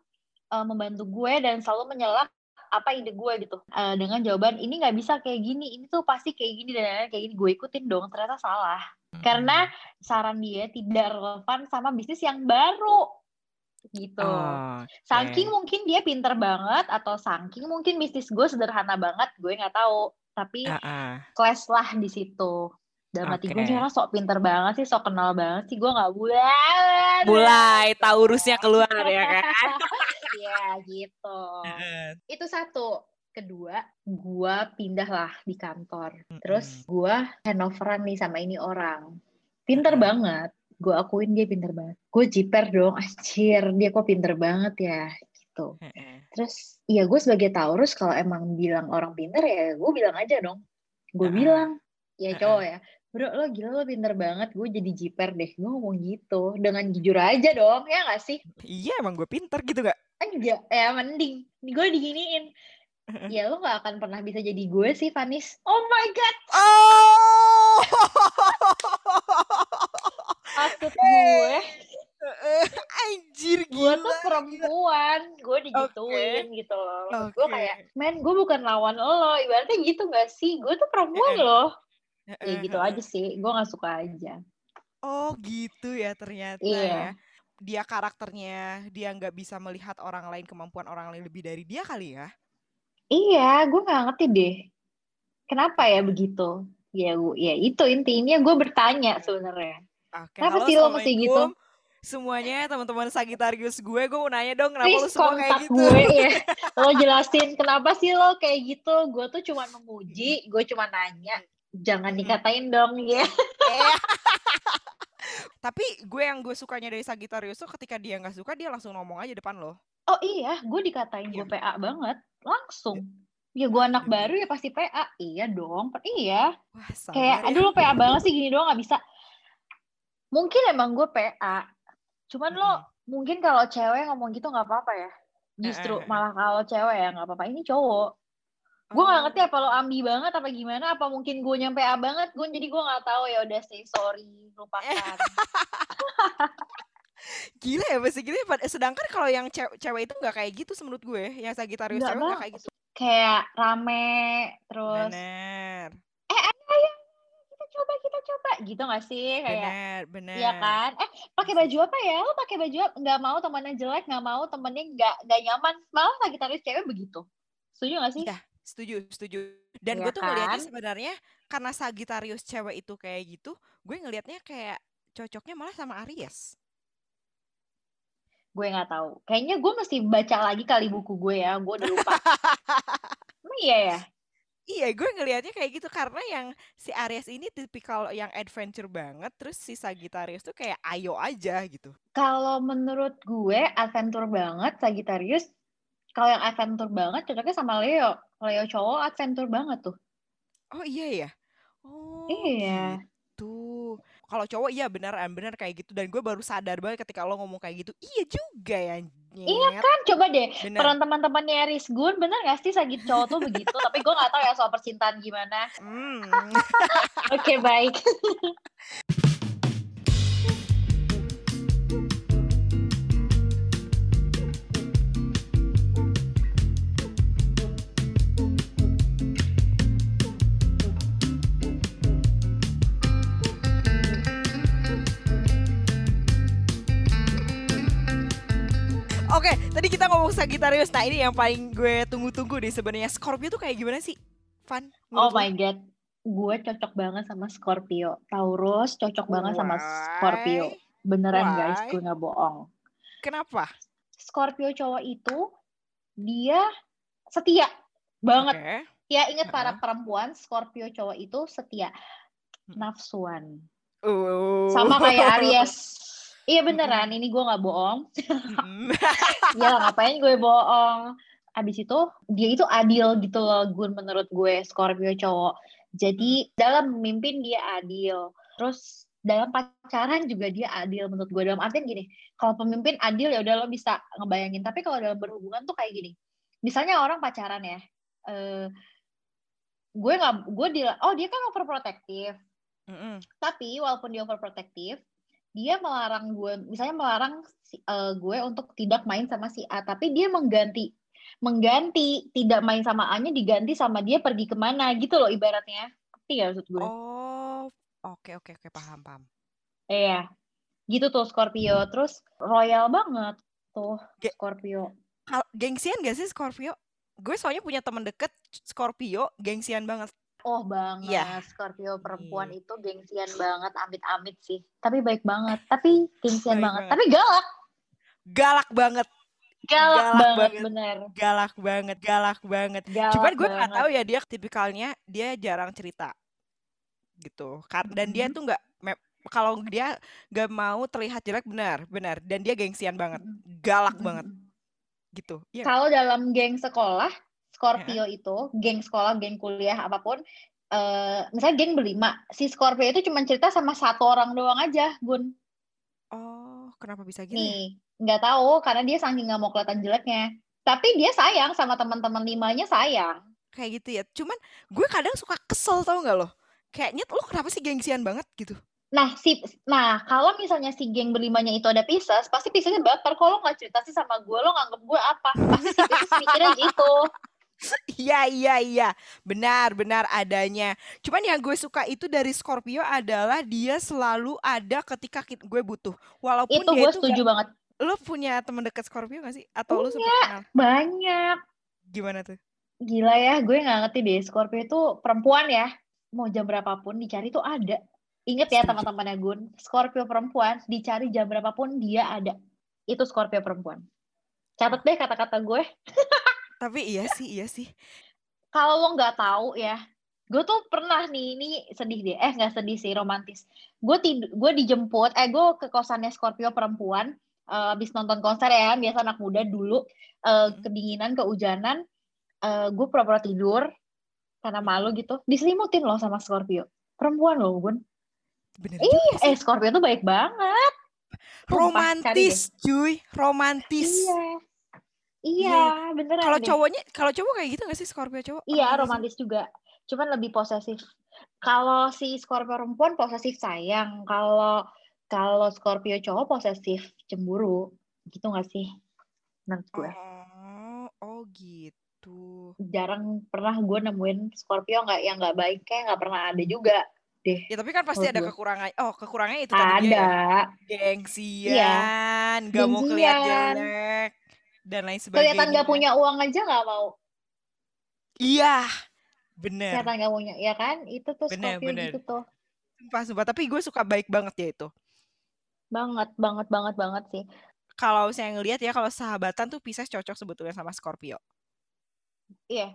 eh, membantu gue dan selalu menyela apa ide gue gitu Eh, dengan jawaban ini nggak bisa kayak gini ini tuh pasti kayak gini dan lain-lain kayak gini gue ikutin dong ternyata salah karena saran dia tidak relevan sama bisnis yang baru gitu Oh, Saking oke. mungkin dia pinter banget atau saking mungkin bisnis gue sederhana banget, gue nggak tahu. Tapi Ah, ah. clash lah di situ. Dalam hati gue nih orang sok pinter banget sih sok kenal banget sih gue nggak bulan Mulai Taurusnya keluar ya kan. ya gitu. Itu satu. Kedua gue pindah lah di kantor. Terus gue handoveran nih sama ini orang. Pinter banget. Gue akuin dia pinter banget. Gue jiper dong anjir. Dia kok pinter banget ya gitu. Terus ya gue sebagai Taurus kalau emang bilang orang pinter ya gue bilang aja dong. Gue bilang. Ya cowok ya bro lo gila lo pinter banget gue jadi jiper deh. Gue ngomong gitu dengan jujur aja dong ya gak sih? Iya emang gue pinter gitu gak? enggak ya mending gue diginiin. Ya lo gak akan pernah bisa jadi gue sih Vanis. Oh my god. Oh. maksud gue Anjir gue gila. tuh perempuan gue digituin gitu loh. Maksud gue kayak men gue bukan lawan lo. Ibaratnya gitu gak sih? Gue tuh perempuan loh ya gitu aja sih gue gak suka aja Oh gitu ya ternyata Iya. ya. Dia karakternya dia nggak bisa melihat orang lain kemampuan orang lain lebih dari dia kali ya. iya gue gak ngerti deh kenapa ya begitu ya gue ya itu intinya gue bertanya sebenarnya Oke, Kenapa sih lo mesti gitu? Semuanya teman-teman Sagittarius gue, gue mau nanya dong kenapa please semua kayak gitu? gue ya lo jelasin kenapa sih lo kayak gitu gue tuh cuma memuji gue cuma nanya jangan dikatain dong ya. Eh. Tapi gue yang gue sukanya dari Sagittarius tuh ketika dia nggak suka dia langsung ngomong aja depan lo. oh iya? Gue dikatain gue Iya. PA banget. Langsung. Ya gue anak baru ya pasti PA iya dong iya. Wah, kayak ya. aduh lo PA banget sih gini doang nggak bisa. Mungkin emang gue PA cuman lo mungkin kalau cewek ngomong gitu nggak apa-apa ya. Justru Eh, eh, eh. malah kalau cewek ya nggak apa-apa. Ini cowok gue Oh. ngerti apa lo ambi banget apa gimana apa mungkin gue nyampe A banget gue jadi gue nggak tahu ya udah say sorry lupakan Gila ya pasti gila ya. Pad- Sedangkan kalau yang cewek, cewek itu nggak kayak gitu menurut gue. Yang Sagittarius Nggak cewek nggak kayak gitu. kayak rame terus Bener. eh ayo kita coba kita coba gitu nggak sih kayak Bener, bener. Iya kan? Eh, pakai baju apa ya? Lo pakai baju apa? Nggak mau temennya jelek, nggak mau temennya nggak nggak nyaman. Malah Sagittarius cewek begitu. Setuju nggak sih? Iya, setuju, setuju. Dan Iya gue tuh ngeliatnya kan? sebenarnya karena Sagittarius cewek itu kayak gitu, gue ngelihatnya kayak cocoknya malah sama Aries. Gue nggak tahu. Kayaknya gue mesti baca lagi kali buku gue ya. Gue udah lupa. Emang iya ya? Iya, gue ngelihatnya kayak gitu karena yang si Aries ini tipikal yang adventure banget, terus si Sagittarius tuh kayak ayo aja gitu. Kalau menurut gue adventure banget Sagittarius. Kalau yang adventure banget cocoknya sama Leo. Leo cowok adventure banget tuh. Oh iya ya. Oh Iya. gitu. Kalau cowok iya beneran bener kayak gitu dan gue baru sadar banget ketika lo ngomong kayak gitu. Iya juga ya. Iya Nyet. kan? Coba deh. Bener. Peran teman-temannya Aries Gun bener gak sih Sagit cowok tuh begitu? Tapi gue nggak tahu ya soal percintaan gimana. Hmm. Oke baik. Oke, tadi kita ngomong Sagittarius. Nah, ini yang paling gue tunggu-tunggu nih sebenarnya. Scorpio tuh kayak gimana sih? Fun. Oh my god, gue cocok banget sama Scorpio. Taurus cocok banget sama Scorpio. Beneran guys, Why? gue nggak bohong. Kenapa? Scorpio cowok itu dia setia banget. Oke. Ya ingat para Heeh. perempuan, Scorpio cowok itu setia, Hmm. nafsuan. Uh. Sama kayak Aries. Iya beneran, ini gue nggak bohong. Mm-mm. Ya ngapain gue bohong. Abis itu dia itu adil gitu loh Gun menurut gue Scorpio cowok. Jadi dalam memimpin dia adil. Terus dalam pacaran juga dia adil menurut gue. Dalam artian gini, kalau pemimpin adil ya udah lo bisa ngebayangin. Tapi kalau dalam berhubungan tuh kayak gini. Misalnya orang pacaran ya. eh gue nggak gue dia oh dia kan overprotective Mm-mm. tapi walaupun dia overprotective dia melarang gue misalnya melarang si- eh, gue untuk tidak main sama si A tapi dia mengganti mengganti tidak main sama A-nya diganti sama dia pergi ke mana gitu loh ibaratnya ngerti gak maksud gue Oh, oke oke oke paham paham. iya gitu tuh Scorpio terus royal banget tuh Ge- Scorpio gengsian gak sih Scorpio? Gue soalnya punya teman deket Scorpio, gengsian banget. Oh banget, Iya. Scorpio perempuan Iya. itu gengsian banget, amit-amit sih. Tapi baik banget, tapi gengsian banget. banget. Tapi galak, Galak banget, galak, Galak banget, banget. bener. galak banget, galak banget. Galak Cuman gue nggak tahu ya dia tipikalnya dia jarang cerita gitu. Dan dia tuh nggak kalau dia nggak mau terlihat jelek benar, benar. Dan dia gengsian banget, galak banget gitu. Iya. Kalau dalam geng sekolah, Scorpio itu, geng sekolah, geng kuliah, apa pun, eh misalnya geng berlima, si Scorpio itu cuma cerita sama satu orang doang aja, Gun. Oh, kenapa bisa gitu ya? Nih, nggak tahu karena dia saking nggak mau kelihatan jeleknya. Tapi dia sayang sama teman-teman limanya sayang. Kayak gitu ya. Cuman gue kadang suka kesel tau nggak loh? Kayaknya lo kenapa sih gengsian banget gitu? Nah, si nah kalau misalnya si geng berlimanya itu ada Pisces, pasti Piscesnya baper. Kalau lo nggak cerita sih sama gue, lo nganggep gue apa? Pasti si Pisces mikirnya gitu. Iya, iya, iya. Benar, benar adanya. Cuman yang gue suka itu dari Scorpio adalah dia selalu ada ketika ki- gue butuh. Walaupun Itu dia gue itu setuju nggak- banget. lo punya teman dekat Scorpio gak sih? Atau lo sempat Punya. kenal? Banyak. Gimana tuh? Gila ya, gue nggak ngerti deh. Scorpio itu perempuan ya. Mau jam berapapun dicari tuh ada. Ingat ya teman-temannya Gun, Scorpio perempuan dicari jam berapapun dia ada. Itu Scorpio perempuan. Catat deh kata-kata gue. Tapi iya sih, iya sih. Kalau lo nggak tahu ya, gue tuh pernah nih, ini sedih deh. Eh nggak sedih sih, romantis. Gue tid gue dijemput, eh gue ke kosannya Scorpio perempuan. eh, habis nonton konser ya, biasa anak muda dulu. eh, Hmm. kedinginan, kehujanan. eh, gue pura-pura tidur karena malu gitu. Diselimutin loh sama Scorpio. Perempuan loh, Gun. Bener Iya, eh Scorpio tuh baik banget. Sumpah. Romantis, cuy. Romantis. Iya. Iya, Iya, beneran Kalau cowoknya, kalau cowok kayak gitu gak sih Scorpio cowok? Iya, Romantis. romantis juga. Cuman lebih posesif. Kalau si Scorpio perempuan posesif sayang. Kalau kalau Scorpio cowok posesif cemburu. Gitu gak sih? Menurut gue. Oh, oh gitu. Jarang pernah gue nemuin Scorpio nggak yang nggak baik kayak nggak pernah ada juga deh. Ya tapi kan pasti ada gue. kekurangan. Oh, kekurangannya itu tadi dia ya. Ada. Gengsian, gak mau kelihatan Gengsian. jelek dan lain sebagainya. Kelihatan nggak punya uang aja nggak mau. Iya, bener. Kelihatan nggak punya, ya kan? Itu tuh Bener, Scorpio bener. gitu tuh. Sumpah, sumpah. Tapi gue suka baik banget ya itu. Banget, banget, banget, banget sih. Kalau saya ngelihat ya, kalau sahabatan tuh Pisces cocok sebetulnya sama Scorpio. Iya.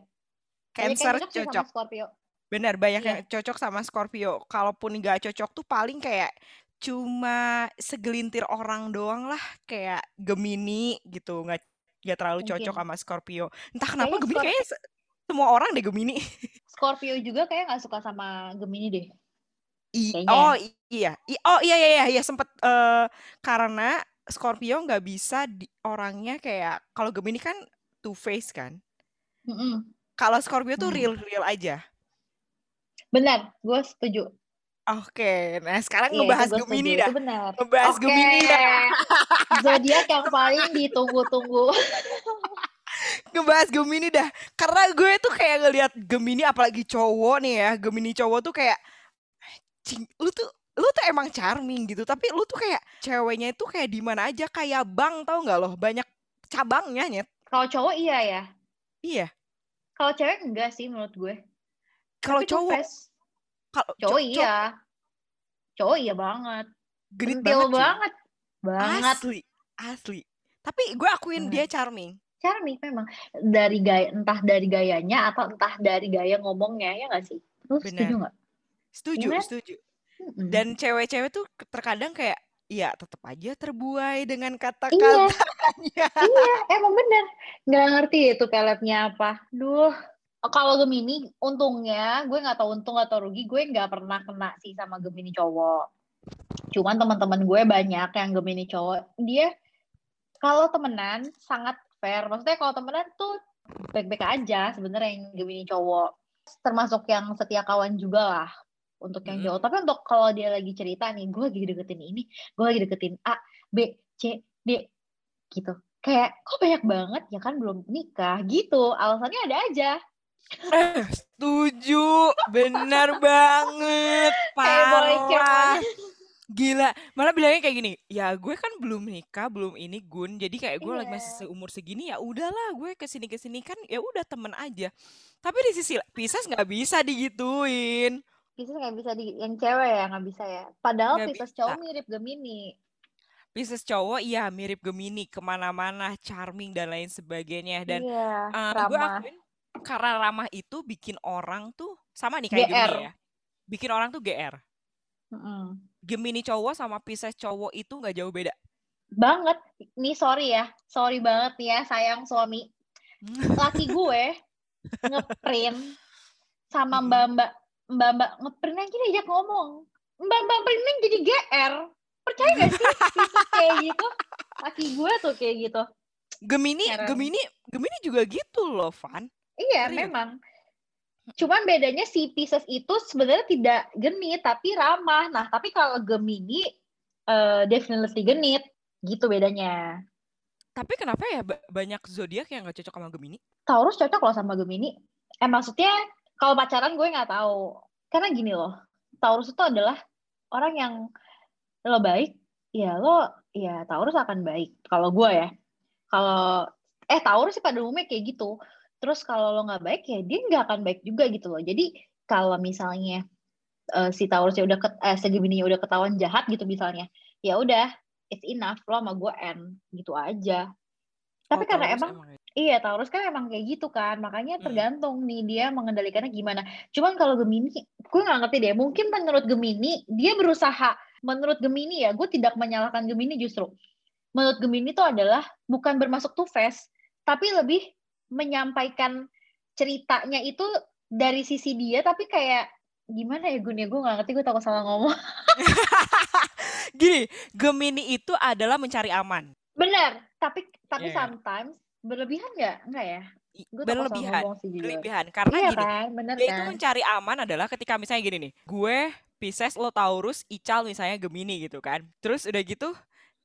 Cancer cocok sih sama cocok. Scorpio. Bener, banyak Iya. yang cocok sama Scorpio. Kalaupun nggak cocok tuh paling kayak cuma segelintir orang doang lah. Kayak Gemini gitu. Nggak, nggak terlalu cocok Mungkin. sama Scorpio. Entah kenapa Kayaknya Gemini Scorpio, kayaknya se- semua orang deh Gemini. Scorpio juga kayak nggak suka sama Gemini deh. I, Kayaknya. oh iya, I, oh iya iya iya, iya sempet eh, karena Scorpio nggak bisa di, orangnya kayak kalau Gemini kan two face kan. Mm-mm. Kalau Scorpio tuh real real aja. Benar, gue setuju. Oke, nah sekarang Iya, itu ngebahas setuju. Gemini Itu dah. benar. Ngebahas Oke. Gemini dah. Zodiak yang paling ditunggu-tunggu. Ngebahas Gemini dah. Karena gue tuh kayak ngelihat Gemini apalagi cowok nih ya. Gemini cowok tuh kayak cing, lu tuh lu tuh emang charming gitu, tapi lu tuh kayak ceweknya itu kayak di mana aja kayak bank tau nggak loh, banyak cabangnya nyet. Kalau cowok iya ya. Iya. Kalau cewek enggak sih menurut gue. Kalau cowok. Kalau Cowok co- co- iya. Cowok iya banget. genit banget, banget. Banget. Asli, asli. Tapi gue akuin dia charming. Charming memang. Dari gaya, entah dari gayanya atau entah dari gaya ngomongnya, ya nggak sih? Lu Benar. setuju nggak? Setuju, Iya kan? setuju. Dan cewek-cewek tuh terkadang kayak ya tetap aja terbuai dengan Iya, kata-katanya. iya, emang bener. Nggak ngerti itu peletnya apa. Duh. Kalau Gemini, untungnya, gue nggak tahu untung atau rugi, gue nggak pernah kena sih sama Gemini cowok. Cuman teman-teman gue banyak yang Gemini cowok. Dia kalau temenan sangat fair. Maksudnya kalau temenan tuh baik-baik aja sebenarnya yang Gemini cowok. Termasuk yang setia kawan juga lah untuk yang Mm. cowok. Tapi untuk kalau dia lagi cerita nih, gue lagi deketin ini, gue lagi deketin A, B, C, D, gitu. Kayak kok banyak banget ya kan belum nikah gitu. Alasannya ada aja. Eh, setuju, benar banget, parah. Gila, malah bilangnya kayak gini, ya gue kan belum nikah, belum ini Gun, jadi kayak gue lagi masih Iya. seumur segini ya udahlah gue ke sini ke sini kan ya udah temen aja. Tapi di sisi Pisces nggak bisa digituin, Pisces nggak bisa di yang cewek ya nggak bisa ya. Padahal nggak Pisces bisa. cowok mirip Gemini. Pisces cowok iya mirip Gemini ke mana-mana, charming dan lain sebagainya. Dan Iya, eh, gue akuin karena ramah itu bikin orang tuh sama nih kayak GR. Gemini ya, bikin orang tuh GR. Mm-mm. Gemini cowok sama Pisces cowok itu nggak jauh beda. Banget. Nih sorry ya, sorry banget nih ya sayang suami. Laki gue ngeprint sama mbak-mbak mbak-mbak ngeprint aja diajak ngomong. Mbak-mbak printing jadi GR. Percaya gak sih kayak gitu? Laki gue tuh kayak gitu. Gemini. Gemini, Gemini juga gitu loh, Van. Iya, Serius. memang. Cuman bedanya si Pisces itu sebenarnya tidak genit tapi ramah. Nah, tapi kalau Gemini eh definitely genit. Gitu bedanya. Tapi kenapa ya ba- banyak zodiak yang nggak cocok sama Gemini? Taurus cocok loh sama Gemini. Eh maksudnya kalau pacaran gue nggak tahu. Karena gini loh, Taurus itu adalah orang yang lo baik, ya lo ya Taurus akan baik. Kalau gue ya. Kalau eh Taurus sih pada umumnya kayak gitu. Terus kalau lo nggak baik ya dia nggak akan baik juga gitu loh. Jadi kalau misalnya eh, si Taurusnya udah ket, eh Gemini udah ketahuan jahat gitu misalnya, ya udah it's enough lo sama gue end gitu aja. Tapi Oh, karena emang ya. Iya, Taurus kan emang kayak gitu kan. Makanya Mm. tergantung nih dia mengendalikannya gimana. Cuman kalau Gemini, gue nggak ngerti deh. Mungkin menurut Gemini, dia berusaha. Menurut Gemini ya, gue tidak menyalahkan Gemini justru. Menurut Gemini itu adalah bukan bermasuk two face, tapi lebih menyampaikan ceritanya itu dari sisi dia, tapi kayak gimana ya Gun ya? Gue nggak ngerti, gue takut salah ngomong. Gini, Gemini itu adalah mencari aman. Benar, tapi tapi Iya. sometimes berlebihan nggak? Nggak ya? Gue salah Berlebihan, sih berlebihan. Karena Iya gini, kan, bener dia itu kan? mencari aman adalah ketika misalnya gini nih, gue Pisces, lo Taurus, Ical misalnya Gemini gitu kan. Terus udah gitu,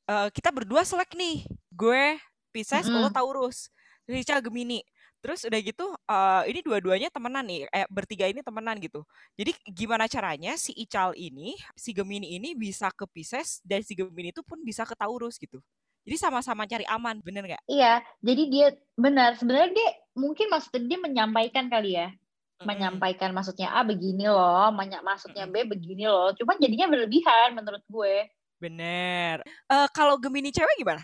eh, kita berdua selek nih. Gue Pisces, lo Mm-mm. Taurus, Ical Gemini. Terus udah gitu, eh, ini dua-duanya temenan nih, eh, bertiga ini temenan gitu. Jadi gimana caranya si Ical ini, si Gemini ini bisa ke Pisces, dan si Gemini itu pun bisa ke Taurus gitu. Jadi sama-sama cari aman, bener nggak? Iya, jadi dia benar. Sebenarnya dia mungkin maksudnya dia menyampaikan kali ya, Mm-mm. menyampaikan maksudnya A begini loh, menya- maksudnya. B begini loh. Cuman jadinya berlebihan menurut gue. Bener. Eh, kalau Gemini cewek gimana?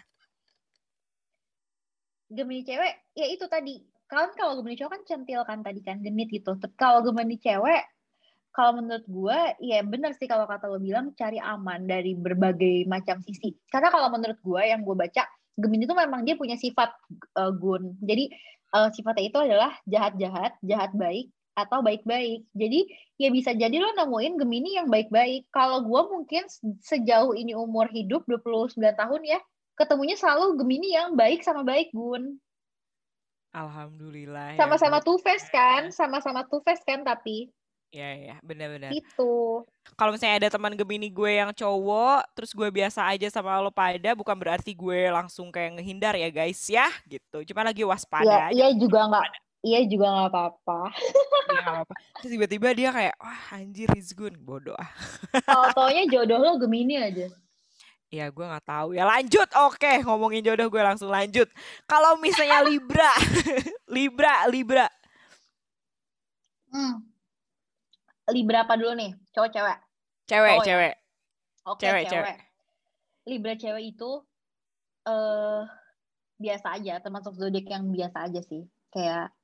Gemini cewek, ya itu tadi. Kan kalau Gemini cowok kan centil kan tadi kan genit gitu. Kalau Gemini cewek, kalau menurut gue, ya benar sih kalau kata lo bilang cari aman dari berbagai macam sisi. Karena kalau menurut gue yang gue baca, Gemini itu memang dia punya sifat uh, gun. Jadi uh, sifatnya itu adalah jahat-jahat, jahat baik, atau baik-baik. Jadi ya bisa jadi lo nemuin Gemini yang baik-baik. Kalau gue mungkin se- sejauh ini umur hidup 29 tahun ya, ketemunya selalu Gemini yang baik sama baik gun. Alhamdulillah. ya Sama-sama Gun. two face kan, sama-sama two face kan tapi Ya ya, benar-benar. itu. Kalau misalnya ada teman Gemini gue yang cowok, terus gue biasa aja sama lo pada, bukan berarti gue langsung kayak ngehindar ya guys ya, gitu. Cuma lagi waspada Ya, aja. iya juga nggak, iya juga nggak apa-apa. Ya, nggak apa-apa. Terus tiba-tiba dia kayak, wah anjir Rizgun, bodoh ah. Kalau taunya jodoh lo Gemini aja. Ya gue nggak tahu. Ya lanjut, oke ngomongin jodoh gue langsung lanjut. Kalau misalnya Libra, Libra, Libra. Hmm. Libra apa dulu nih? Cowok cewek? Cewek, Cowok ya? cewek. Oke, Cewek, cewek. cewek. Libra cewek itu eh biasa aja, termasuk zodiak yang biasa aja sih. Kayak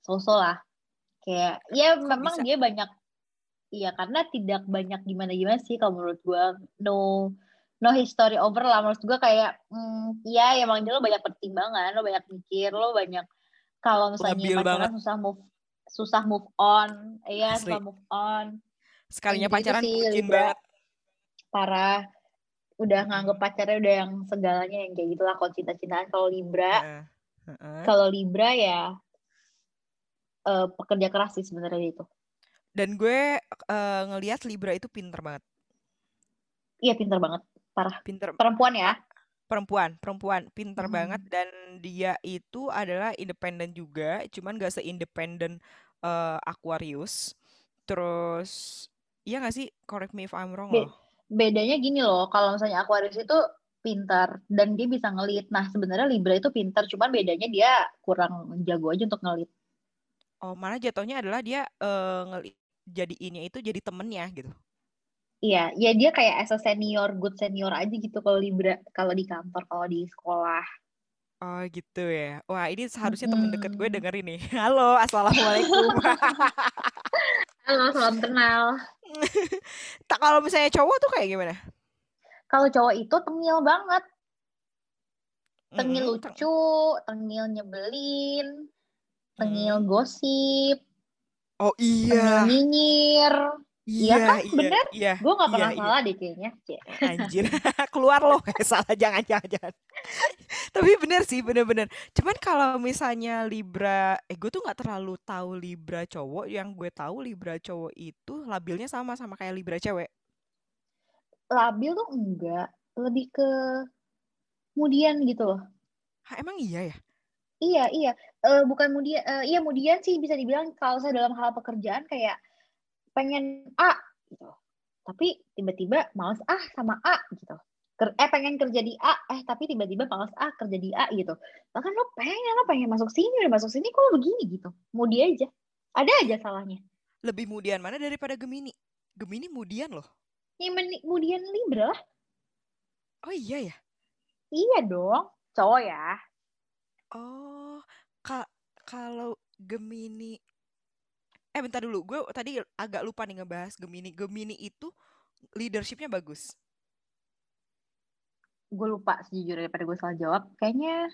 so-so lah. Kayak ya Kok memang bisa? dia banyak Iya, karena tidak banyak gimana-gimana sih kalau menurut gua. No no history over lah menurut gua kayak hmm, ya emang dia lo banyak pertimbangan, lo banyak mikir, lo banyak kalau misalnya pacaran susah move susah move on, iya Asli. susah move on. Sekalinya gitu-gitu pacaran sih, bucin Libra. banget. Parah. Udah nganggep pacarnya udah yang segalanya yang kayak gitulah kalau cinta-cintaan kalau Libra. Heeh. Heeh. Kalau Libra ya eh, pekerja keras sih sebenarnya itu. Dan gue eh, ngelihat Libra itu pinter banget. Iya pinter banget, parah. Pinter Perempuan ya. perempuan, perempuan pinter Mm. banget dan dia itu adalah independen juga, cuman gak seindependen eh, Aquarius. Terus iya gak sih? Correct me if I'm wrong Be- loh. bedanya gini loh, kalau misalnya Aquarius itu pintar dan dia bisa ngelit. Nah, sebenarnya Libra itu pintar, cuman bedanya dia kurang jago aja untuk ngelit. Oh, mana jatuhnya adalah dia uh, ngeli jadi ini itu jadi temennya gitu. Iya, ya dia kayak as a senior, good senior aja gitu kalau Libra, kalau di kantor, kalau di sekolah. Oh gitu ya. Wah ini seharusnya temen deket gue denger ini. Halo, assalamualaikum. Halo, salam kenal. tak kalau misalnya cowok tuh kayak gimana? Kalau cowok itu tengil banget. Tengil mm -hmm. lucu, tengil nyebelin, tengil mm. gosip. Oh iya. Tengil nyinyir. Iya, iya kan? Iya, Bener? Iya, gue gak pernah iya, salah iya. deh kayaknya. Anjir. Keluar loh. salah, jangan, jangan, jangan. Tapi bener sih, bener-bener. Cuman kalau misalnya Libra, eh gue tuh gak terlalu tahu Libra cowok. Yang gue tahu Libra cowok itu labilnya sama sama kayak Libra cewek. Labil tuh enggak. Lebih ke kemudian gitu loh. Hah, emang iya ya? Iya, iya. Uh, bukan kemudian, uh, iya kemudian sih bisa dibilang kalau saya dalam hal pekerjaan kayak pengen A gitu. Tapi tiba-tiba males A sama A gitu. Eh pengen kerja di A, eh tapi tiba-tiba males A kerja di A gitu. Bahkan lo pengen, lo pengen masuk sini, udah masuk sini kok begini gitu. Mau dia aja. Ada aja salahnya. Lebih mudian mana daripada Gemini? Gemini mudian loh. Ya mudian Libra lah. Oh iya ya? Iya dong, cowok ya. Oh, ka kalau Gemini eh bentar dulu. Gue tadi agak lupa nih ngebahas Gemini. Gemini itu leadershipnya bagus. Gue lupa sejujurnya daripada gue salah jawab. Kayaknya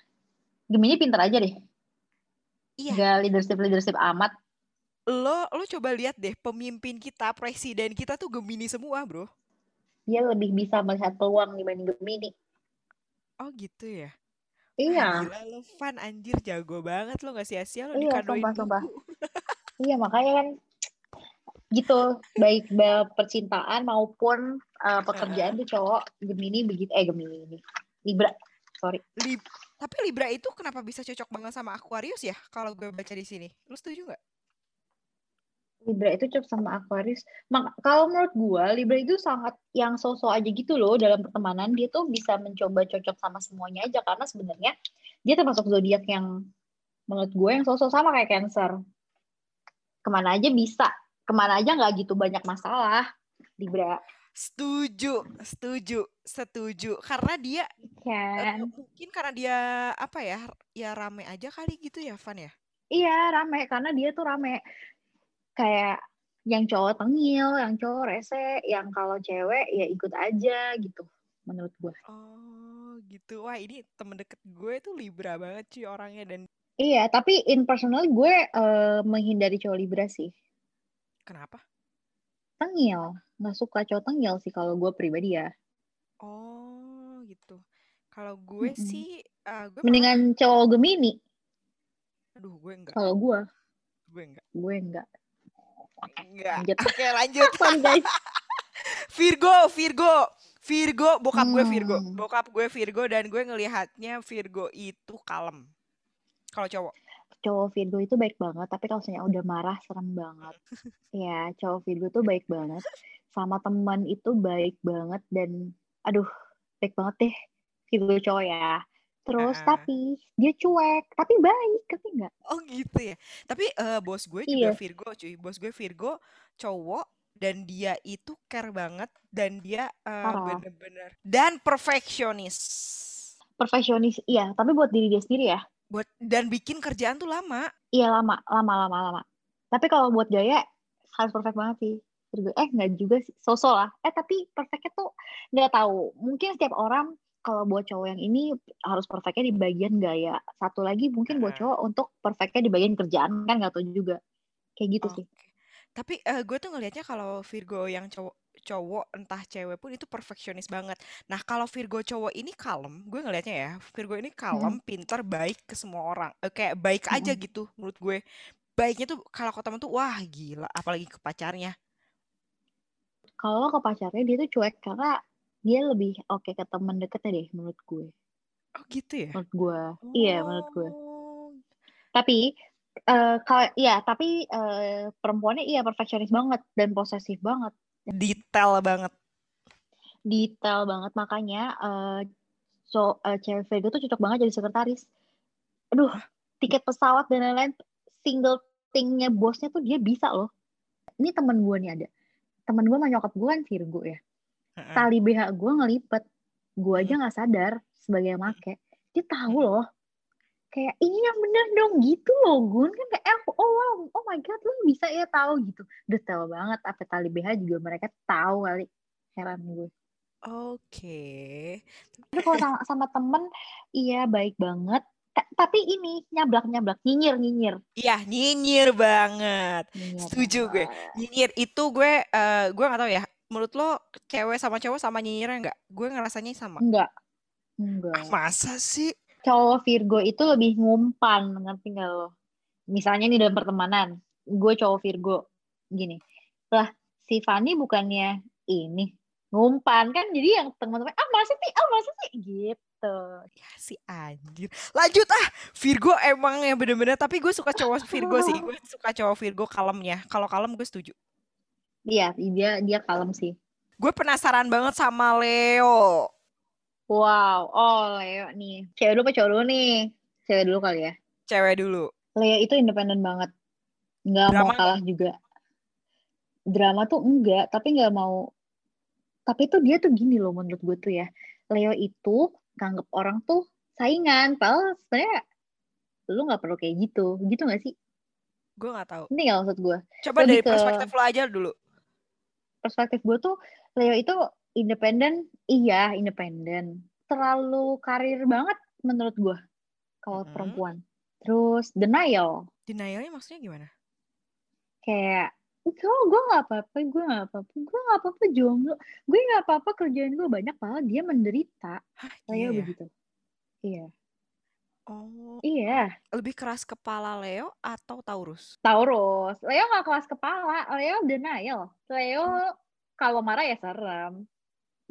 Gemini pinter aja deh. Iya. Gak leadership leadership amat. Lo lo coba lihat deh pemimpin kita presiden kita tuh Gemini semua bro. Dia lebih bisa melihat peluang dibanding Gemini. Oh gitu ya? Iya. Gila lo fun anjir jago banget lo. Gak sia-sia lo iya, dikadoin sumpah, sumpah. Iya makanya kan gitu baik percintaan maupun uh, pekerjaan tuh cowok Gemini begitu eh Gemini ini Libra sorry. Lib tapi Libra itu kenapa bisa cocok banget sama Aquarius ya kalau gue baca di sini? Lu setuju nggak? Libra itu cocok sama Aquarius. Mak kalau menurut gue Libra itu sangat yang sosok aja gitu loh dalam pertemanan dia tuh bisa mencoba cocok sama semuanya aja karena sebenarnya dia termasuk zodiak yang menurut gue yang sosok sama kayak Cancer ke mana aja bisa. Ke mana aja nggak gitu banyak masalah Libra setuju setuju setuju. Karena dia kan? mungkin karena dia apa ya ya rame aja kali gitu ya Van ya? Iya rame. Karena dia tuh rame. Kayak yang cowok tengil yang cowok rese yang kalau cewek ya ikut aja gitu menurut gue oh gitu. Wah ini temen deket gue tuh Libra banget sih orangnya dan Iya, tapi in personal gue uh, menghindari cowok Libra sih. Kenapa? Tengil. Nggak suka cowok tengil sih kalau gue pribadi ya. Oh, gitu. Kalau gue mm -hmm. sih... Uh, gue Mendingan malah... cowok Gemini. Aduh, gue enggak. Kalau gue. Gue enggak. Gue enggak. Enggak. Lanjut. Oke, lanjut. guys. Virgo, Virgo. Virgo, bokap hmm. gue Virgo. Hmm. Bokap gue Virgo dan gue ngelihatnya Virgo itu kalem. Kalau cowok? Cowok Virgo itu baik banget, tapi kalau misalnya udah marah serem banget. ya, cowok Virgo tuh baik banget. Sama teman itu baik banget dan aduh, baik banget deh Virgo cowok ya. Terus uh. tapi dia cuek, tapi baik, tapi enggak. Oh gitu ya. Tapi uh, bos gue juga iya. Virgo, cuy. Bos gue Virgo cowok dan dia itu care banget dan dia uh, bener-bener dan perfeksionis. Perfeksionis, iya. Tapi buat diri dia sendiri ya buat dan bikin kerjaan tuh lama. Iya lama, lama, lama, lama. Tapi kalau buat gaya harus perfect banget sih. Eh nggak juga sih, sosok lah. Eh tapi perfectnya tuh nggak tahu. Mungkin setiap orang kalau buat cowok yang ini harus perfectnya di bagian gaya. Satu lagi mungkin buat cowok untuk perfectnya di bagian kerjaan kan nggak tahu juga. Kayak gitu oh. sih. Tapi uh, gue tuh ngelihatnya kalau Virgo yang cowok cowok entah cewek pun itu perfeksionis banget. Nah kalau Virgo cowok ini kalem, gue ngelihatnya ya Virgo ini kalem, hmm. pintar, baik ke semua orang. Eh, kayak baik hmm. aja gitu menurut gue. Baiknya tuh kalau ke teman tuh wah gila, apalagi ke pacarnya. Kalau ke pacarnya dia tuh cuek karena dia lebih oke okay ke teman deketnya deh menurut gue. Oh gitu ya? Menurut gue, oh. iya menurut gue. Tapi uh, kalau ya tapi uh, perempuannya iya perfeksionis banget dan posesif banget detail banget. Detail banget. Makanya uh, so uh, cewek Virgo tuh cocok banget jadi sekretaris. Aduh tiket pesawat dan lain-lain single thingnya bosnya tuh dia bisa loh. Ini temen gue nih ada. Temen gue sama nyokap gue kan Virgo ya. Tali BH gue ngelipet. Gue aja nggak sadar sebagai yang make. Dia tahu loh kayak ini yang bener dong gitu loh Gun. Kan kayak eh, oh wow oh my god lu bisa ya tahu gitu. Detail banget apa tali BH juga mereka tahu kali heran gue. Oke. Okay. tapi kalau sama, sama temen iya baik banget. Tapi ini nyablak nyablak nyinyir nyinyir. Iya nyinyir banget. Nyinyir setuju gue. nyinyir itu gue uh, gue gak tahu ya menurut lo cewek sama cowok sama nyinyirnya nggak? Gue ngerasanya sama. Enggak enggak ah, masa sih cowok Virgo itu lebih ngumpan ngerti nggak lo? Misalnya nih dalam pertemanan gue cowok Virgo gini. Lah si Fanny bukannya ini ngumpan kan? Jadi yang teman-teman ah masih sih? Ah masih sih? Gitu. Ya si anjir. Lanjut ah. Virgo emang yang bener-bener tapi gue suka cowok Virgo sih. Gue suka cowok Virgo kalemnya. Kalau kalem gue setuju. Iya dia dia kalem sih. Gue penasaran banget sama Leo wow oh Leo nih. Cewek dulu apa cowok dulu nih? Cewek dulu kali ya. Cewek dulu. Leo itu independen banget. Nggak mau kalah juga. Drama tuh enggak tapi nggak mau. Tapi tuh dia tuh gini loh menurut gue tuh ya. Leo itu nganggep orang tuh saingan padahal sebenarnya lu nggak perlu kayak gitu. Gitu gak sih? Gue nggak tahu. Ini gak maksud gue coba Lebih dari ke... perspektif lo aja dulu. Perspektif gue tuh Leo itu independen iya independen terlalu karir banget menurut gue kalau hmm. perempuan terus denial denialnya maksudnya gimana kayak gue gue gak apa-apa gue gak apa-apa gue gak apa-apa jomblo gue gak apa-apa kerjaan gue banyak padahal dia menderita Leo iya. begitu iya Oh, iya. Lebih keras kepala Leo atau Taurus? Taurus. Leo gak keras kepala. Leo denial. Leo hmm. kalau marah ya serem.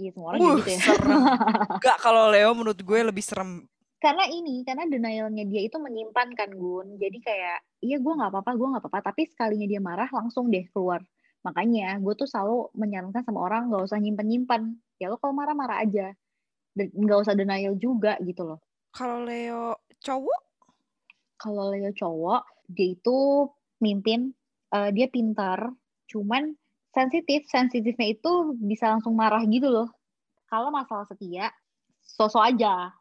Iya semua orang uh, gitu ya. Serem. Gak kalau Leo menurut gue lebih serem. Karena ini karena denialnya dia itu menyimpan kan Gun. Jadi kayak iya gue nggak apa-apa gue nggak apa-apa. Tapi sekalinya dia marah langsung deh keluar. Makanya gue tuh selalu menyarankan sama orang nggak usah nyimpan ya lo kalau marah-marah aja. Nggak usah denial juga gitu loh. Kalau Leo cowok? Kalau Leo cowok dia itu mimpin uh, dia pintar. Cuman sensitif sensitifnya itu bisa langsung marah gitu loh kalau masalah setia sosok aja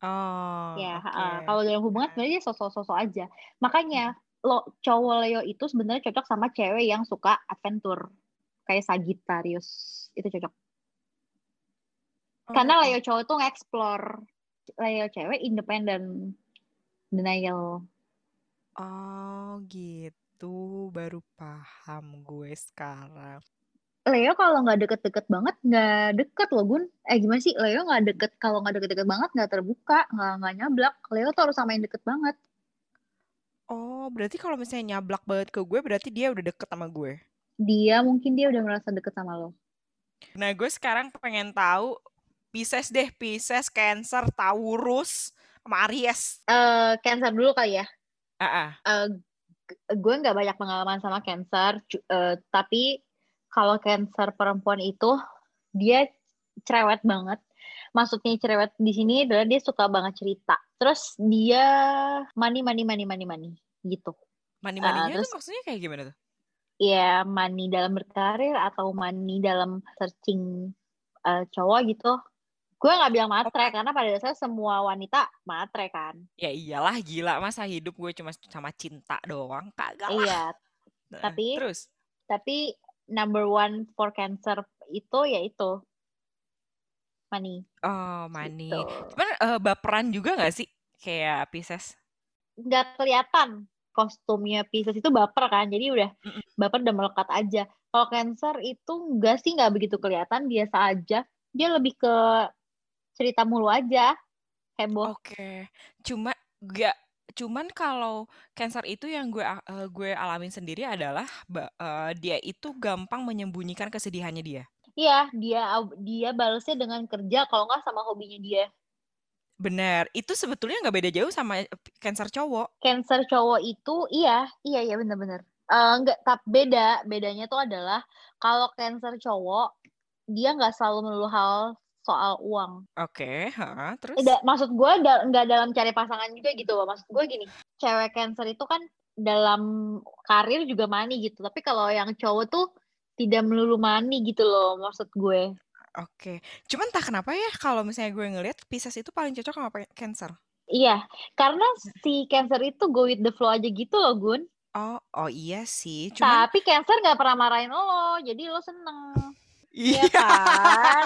Oh, Ya, okay. kalau dalam hubungan sebenarnya sosok-sosok aja. Makanya lo cowok Leo itu sebenarnya cocok sama cewek yang suka adventure kayak Sagittarius itu cocok. Oh, Karena Leo cowok tuh nge-explore, Leo cewek independen, denial. Oh gitu, baru paham gue sekarang. Leo kalau nggak deket-deket banget nggak deket loh Gun. Eh gimana sih Leo nggak deket kalau nggak deket-deket banget nggak terbuka nggak nggak nyablak. Leo tuh harus sama yang deket banget. Oh berarti kalau misalnya nyablak banget ke gue berarti dia udah deket sama gue. Dia mungkin dia udah merasa deket sama lo. Nah gue sekarang pengen tahu Pisces deh Pisces, Cancer, Taurus, sama Aries. Uh, Cancer dulu kali ya. Uh -uh. Uh, gue nggak banyak pengalaman sama Cancer, uh, tapi kalau cancer perempuan itu dia cerewet banget. Maksudnya cerewet di sini adalah dia suka banget cerita. Terus dia money money money money money gitu. Money money uh, terus, maksudnya kayak gimana tuh? Ya money dalam berkarir atau money dalam searching uh, cowok gitu. Gue nggak bilang matre karena pada dasarnya semua wanita matre kan. Ya iyalah gila masa hidup gue cuma sama cinta doang kagak lah. Iya. Nah, tapi terus tapi number one for cancer itu yaitu money. Oh, money. Gitu. Cuman uh, baperan juga gak sih kayak Pisces? Gak kelihatan kostumnya Pisces itu baper kan, jadi udah baper udah melekat aja. Kalau Cancer itu enggak sih nggak begitu kelihatan, biasa aja. Dia lebih ke cerita mulu aja, heboh. Oke, okay. cuma gak Cuman kalau cancer itu yang gue uh, gue alamin sendiri adalah uh, dia itu gampang menyembunyikan kesedihannya dia. Iya, dia dia balasnya dengan kerja kalau nggak sama hobinya dia. Benar, itu sebetulnya nggak beda jauh sama cancer cowok. Cancer cowok itu iya, iya iya benar-benar. Uh, nggak tapi beda, bedanya tuh adalah kalau cancer cowok dia nggak selalu melulu hal soal uang. Oke, heeh, terus? Eh, da- maksud gue da- nggak dalam cari pasangan juga gitu loh. Maksud gue gini, cewek cancer itu kan dalam karir juga money gitu. Tapi kalau yang cowok tuh tidak melulu money gitu loh maksud gue. Oke. Cuman entah kenapa ya kalau misalnya gue ngelihat Pisces itu paling cocok sama Cancer. Iya, karena si cancer itu go with the flow aja gitu loh Gun. Oh, oh iya sih. Cuman Tapi cancer nggak pernah marahin lo, jadi lo seneng. Iya iya. kan?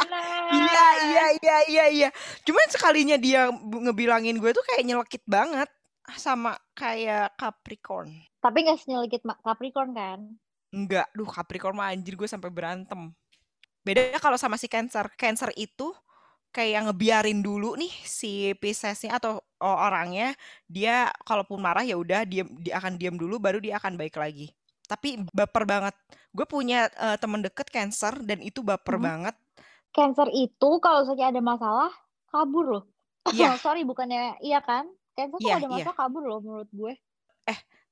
Iya, iya, iya, iya, iya. Cuman sekalinya dia ngebilangin gue tuh kayak nyelekit banget sama kayak Capricorn. Tapi nggak senyelekit Ma- Capricorn kan? Enggak, duh Capricorn mah anjir gue sampai berantem. Bedanya kalau sama si Cancer, Cancer itu kayak ngebiarin dulu nih si Piscesnya atau orangnya dia kalaupun marah ya udah dia dia akan diam dulu baru dia akan baik lagi. Tapi baper banget. Gue punya eh, temen deket Cancer dan itu baper Mhm. banget. Cancer itu kalau saja ada masalah kabur loh. Iya. Sorry bukannya iya kan? Cancer tuh Iya, ada iya. masalah kabur loh menurut gue.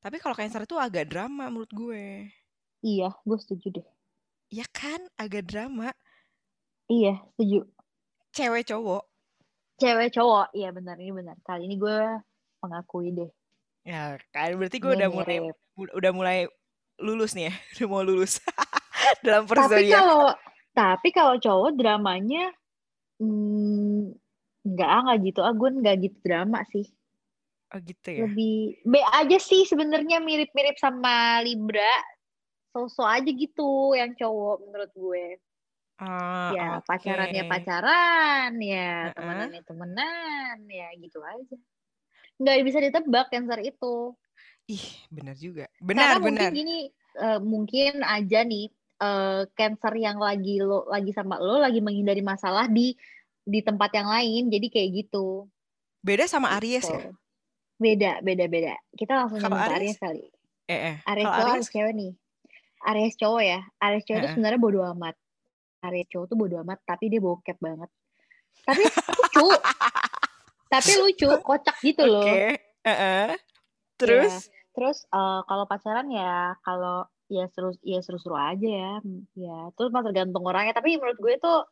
Tapi kalau Cancer itu agak drama menurut gue. Iya, gue setuju deh. Ya kan, agak drama. Iya, setuju. Cewek cowok. Cewek cowok, iya benar ini benar. Kali ini gue mengakui deh. Ya kan, berarti gue Dia udah mulai udah mulai lulus nih ya, udah mau lulus dalam Tapi persodiak. kalau tapi kalau cowok dramanya hmm, nggak ah nggak gitu. Ah gue nggak gitu drama sih. Oh gitu ya. Lebih B aja sih sebenarnya mirip-mirip sama Libra. So-so aja gitu yang cowok menurut gue. Ah, ya oke. pacarannya pacaran ya Heeh. temenannya temenan ya gitu aja nggak bisa ditebak cancer itu Ih, benar juga. karena Benar, mungkin benar. gini eh, mungkin aja nih eh, cancer yang lagi lo lagi sama lo lagi menghindari masalah di di tempat yang lain jadi kayak gitu Beda sama Aries ya? Gitu. beda beda beda kita langsung ke Aries? Aries kali Eh, eh. Aries Kalau cowok Aries? Aries cewek nih Aries cowok ya Aries cowok itu Heeh. sebenarnya bodo amat Aries cowok tuh bodo amat tapi dia bokep banget tapi lucu tapi lucu kocak gitu loh Oke. Heeh. Ya, Terus? terus eh, kalau pacaran ya kalau ya seru ya seru-seru aja ya ya. Terus mah tergantung orangnya tapi menurut gue tuh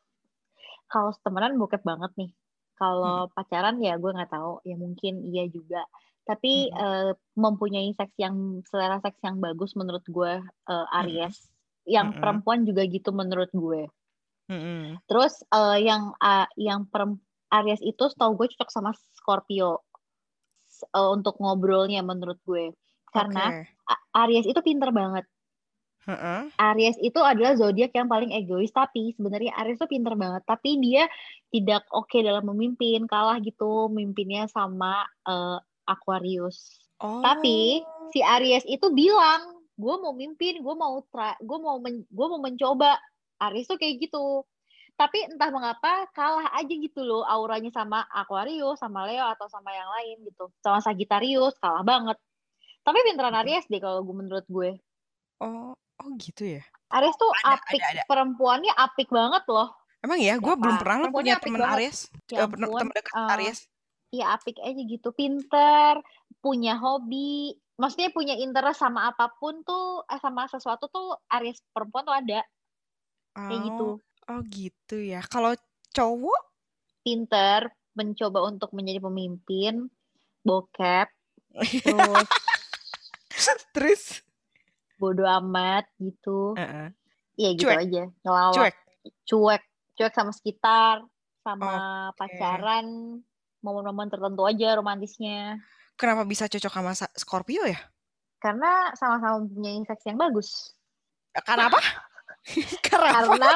kalau temenan bokep banget nih. Kalau pacaran ya gue nggak tahu ya mungkin iya juga. Tapi Mm-mm. eh, mempunyai seks yang selera seks yang bagus menurut gue eh, Aries. Yang Mm-mm. perempuan juga gitu menurut gue. Mm-mm. terus eh, yang ah, yang perem- Aries itu setahu gue cocok sama Scorpio Eh, untuk ngobrolnya menurut gue karena Oke. A- Aries itu pinter banget Heeh. Aries itu adalah zodiak yang paling egois tapi sebenarnya Aries itu pinter banget tapi dia tidak oke dalam memimpin kalah gitu mimpinnya sama eh, Aquarius Oh. tapi si Aries itu bilang gue mau mimpin gue mau tra gue mau men- gue mau mencoba Aries tuh kayak gitu tapi entah mengapa kalah aja gitu loh auranya sama Aquarius sama Leo atau sama yang lain gitu. Sama Sagittarius kalah banget. Tapi pinteran Aries deh kalau gue menurut gue. Oh, oh gitu ya. Aries tuh Ada, apik ada, ada. perempuannya apik banget loh. Emang ya, gue Siapa? belum pernah lo Perempuannya punya banget. Aries, Ya Eh, pernah- ampun, temen dekat eh, Aries. Iya apik aja gitu. Pinter punya hobi. Maksudnya punya interest sama apa pun tuh eh, sama sesuatu tuh Aries perempuan tuh ada. Kayak gitu Oh, gitu ya. Kalau cowok, pinter mencoba untuk menjadi pemimpin bokep terus terus, bodo amat gitu Heeh. iya gitu Cuek. aja ngelawak cuek. cuek cuek sama sekitar sama Oke. pacaran momen-momen tertentu aja romantisnya Kenapa bisa cocok sama Sa- Scorpio ya? karena sama-sama mempunyai seks yang bagus Karena apa? Karena karena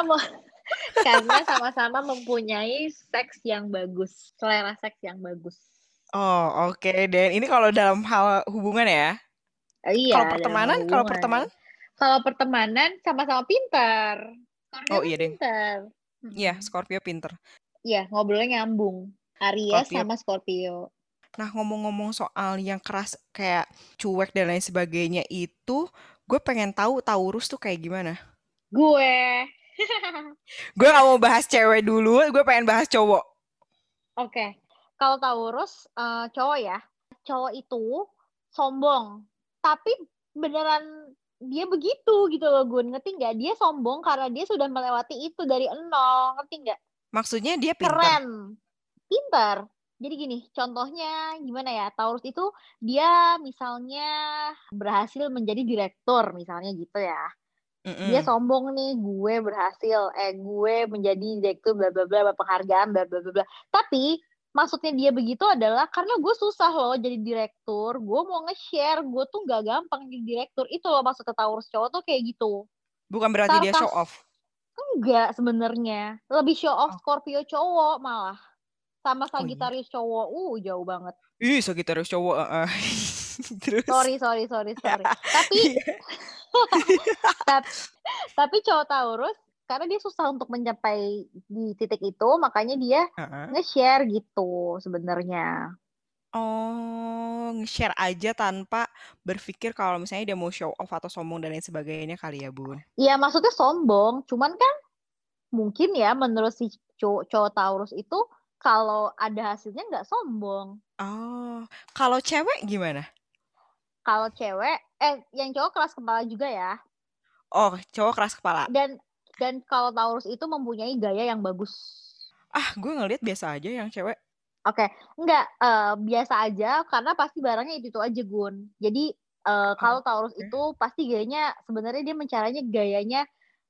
karena sama-sama mempunyai seks yang bagus selera seks yang bagus Oh, oke. Dan ini kalau dalam hal hubungan ya. Iya Kalau pertemanan, kalau pertemanan, kalau pertemanan sama-sama pintar Scorpio Oh, iya, pintar iya. Scorpio pinter. iya ngobrolnya nyambung Aries Scorpio. sama Scorpio Nah, ngomong-ngomong soal yang keras kayak cuek dan lain sebagainya itu, gue pengen tahu Taurus tuh kayak gimana. gue Gue gak mau bahas cewek dulu, gue pengen bahas cowok. Oke, kalau Taurus eh, cowok ya, cowok itu sombong, tapi beneran dia begitu gitu loh Gun. Ngerti nggak? Dia sombong karena dia sudah melewati itu dari nol ngerti nggak? Maksudnya dia pintar keren. Pintar jadi gini contohnya gimana ya? Taurus itu dia misalnya berhasil menjadi direktur misalnya gitu ya Mm-mm. dia sombong nih gue berhasil eh gue menjadi direktur bla bla bla penghargaan bla bla bla tapi maksudnya dia begitu adalah karena gue susah loh jadi direktur gue mau nge-share gue tuh nggak gampang jadi direktur itu loh maksudnya Taurus cowok tuh kayak gitu bukan berarti dia show Sarkas. off enggak sebenarnya lebih show off Oh. Scorpio cowok malah sama iya. Sagittarius cowok uh jauh banget ih Sagittarius cowok eh, eh. terus sorry sorry sorry sorry tapi tapi, tapi cowok Taurus karena dia susah untuk mencapai di titik itu makanya dia Heeh. nge-share gitu sebenarnya Oh, nge-share aja tanpa berpikir kalau misalnya dia mau show off atau sombong dan lain sebagainya kali ya, Bun. Iya maksudnya sombong cuman kan mungkin ya menurut si cowok, cowok Taurus itu kalau ada hasilnya nggak sombong Oh, kalau cewek gimana? Kalau cewek eh yang cowok keras kepala juga ya Oh, cowok keras kepala. dan dan kalau Taurus itu mempunyai gaya yang bagus Ah, gue ngeliat biasa aja yang cewek. Oke, enggak eh, biasa aja karena pasti barangnya itu itu aja Gun. Jadi eh, kalau Taurus oke. itu pasti gayanya sebenarnya dia mencaranya gayanya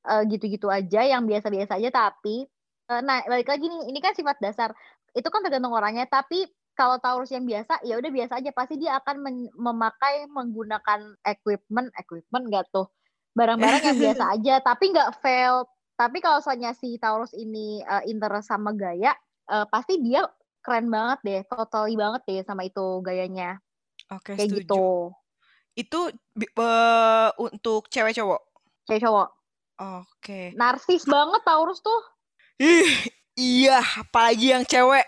eh, gitu-gitu aja yang biasa-biasa aja tapi eh, nah balik lagi nih ini kan sifat dasar itu kan tergantung orangnya tapi kalau Taurus yang biasa ya udah biasa aja pasti dia akan memakai menggunakan equipment equipment enggak tuh barang-barang yang biasa aja tapi nggak fail tapi kalau soalnya si Taurus ini eh, interest sama gaya eh, pasti dia keren banget deh, totally banget deh sama itu gayanya. Oke, Kayak setuju. gitu. Itu eh, untuk cewek cowok. Cewek cowok. Oke. Narsis banget Taurus tuh. Ih, iya, apalagi yang cewek.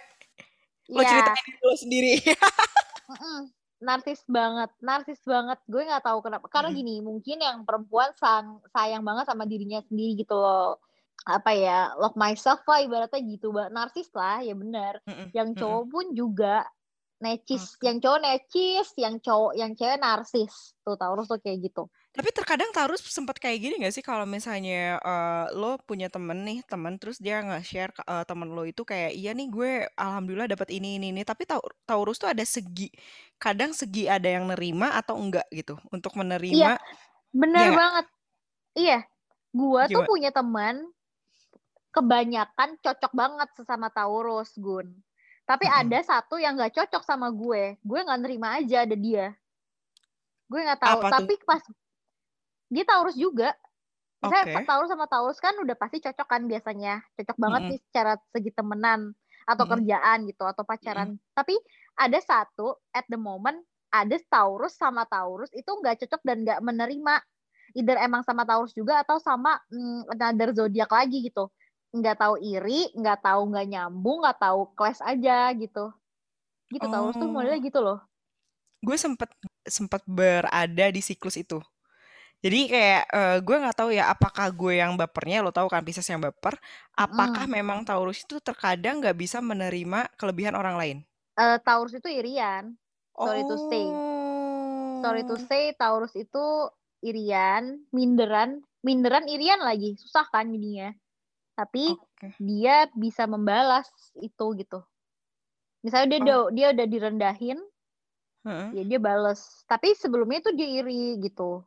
Lo Iya. ceritain dulu sendiri. Narsis banget, narsis banget. Gue nggak tahu kenapa. Karena Mm. gini, mungkin yang perempuan sang, sayang banget sama dirinya sendiri gitu loh. Apa ya, love myself lah ibaratnya gitu. Mbak. Narsis lah, ya benar. Mm-mm, Yang mm-mm. cowok pun juga necis. Oke. Yang cowok necis, yang cowok, yang cewek narsis. Tuh Taurus tuh kayak gitu. Tapi terkadang Taurus sempat kayak gini gak sih kalau misalnya eh, lo punya temen nih, temen terus dia nge-share ke eh, temen lo itu kayak iya nih gue alhamdulillah dapat ini ini ini, tapi Tau- Taurus tuh ada segi, kadang segi ada yang nerima atau enggak gitu untuk Iya, menerima. bener Iya nggak? banget. Iya, gua tuh punya teman kebanyakan cocok banget sesama Taurus, Gun. Tapi Mm-mm. ada satu yang nggak cocok sama gue. Gue nggak nerima aja ada dia. Gue nggak tahu. Apa tuh? Tapi pas dia Taurus juga. Misalnya Oke. Pak Taurus sama Taurus kan udah pasti cocok kan biasanya. Cocok banget Mm-mm. nih secara segi temenan atau Mm-mm. kerjaan gitu atau pacaran. Tapi ada satu at the moment ada Taurus sama Taurus itu nggak cocok dan nggak menerima. Either emang sama Taurus juga atau sama mm, another zodiak lagi gitu. Nggak tahu iri, nggak tahu nggak nyambung, nggak tahu clash aja gitu. Gitu Taurus tuh Oh, modelnya gitu loh. gue sempet sempet berada di siklus itu. Jadi kayak eh, gue nggak tahu ya apakah gue yang bapernya, lo tahu kan Pisces yang baper, apakah Mm. memang Taurus itu terkadang nggak bisa menerima kelebihan orang lain? Eh, Taurus itu irian. Sorry to say. Sorry to Oh, say Taurus itu irian, minderan, minderan irian lagi. Susah kan jadinya. Tapi oke. dia bisa membalas itu gitu. Misalnya dia Oh, udah dia udah direndahin, heeh. ya dia balas. Tapi sebelumnya itu dia iri gitu.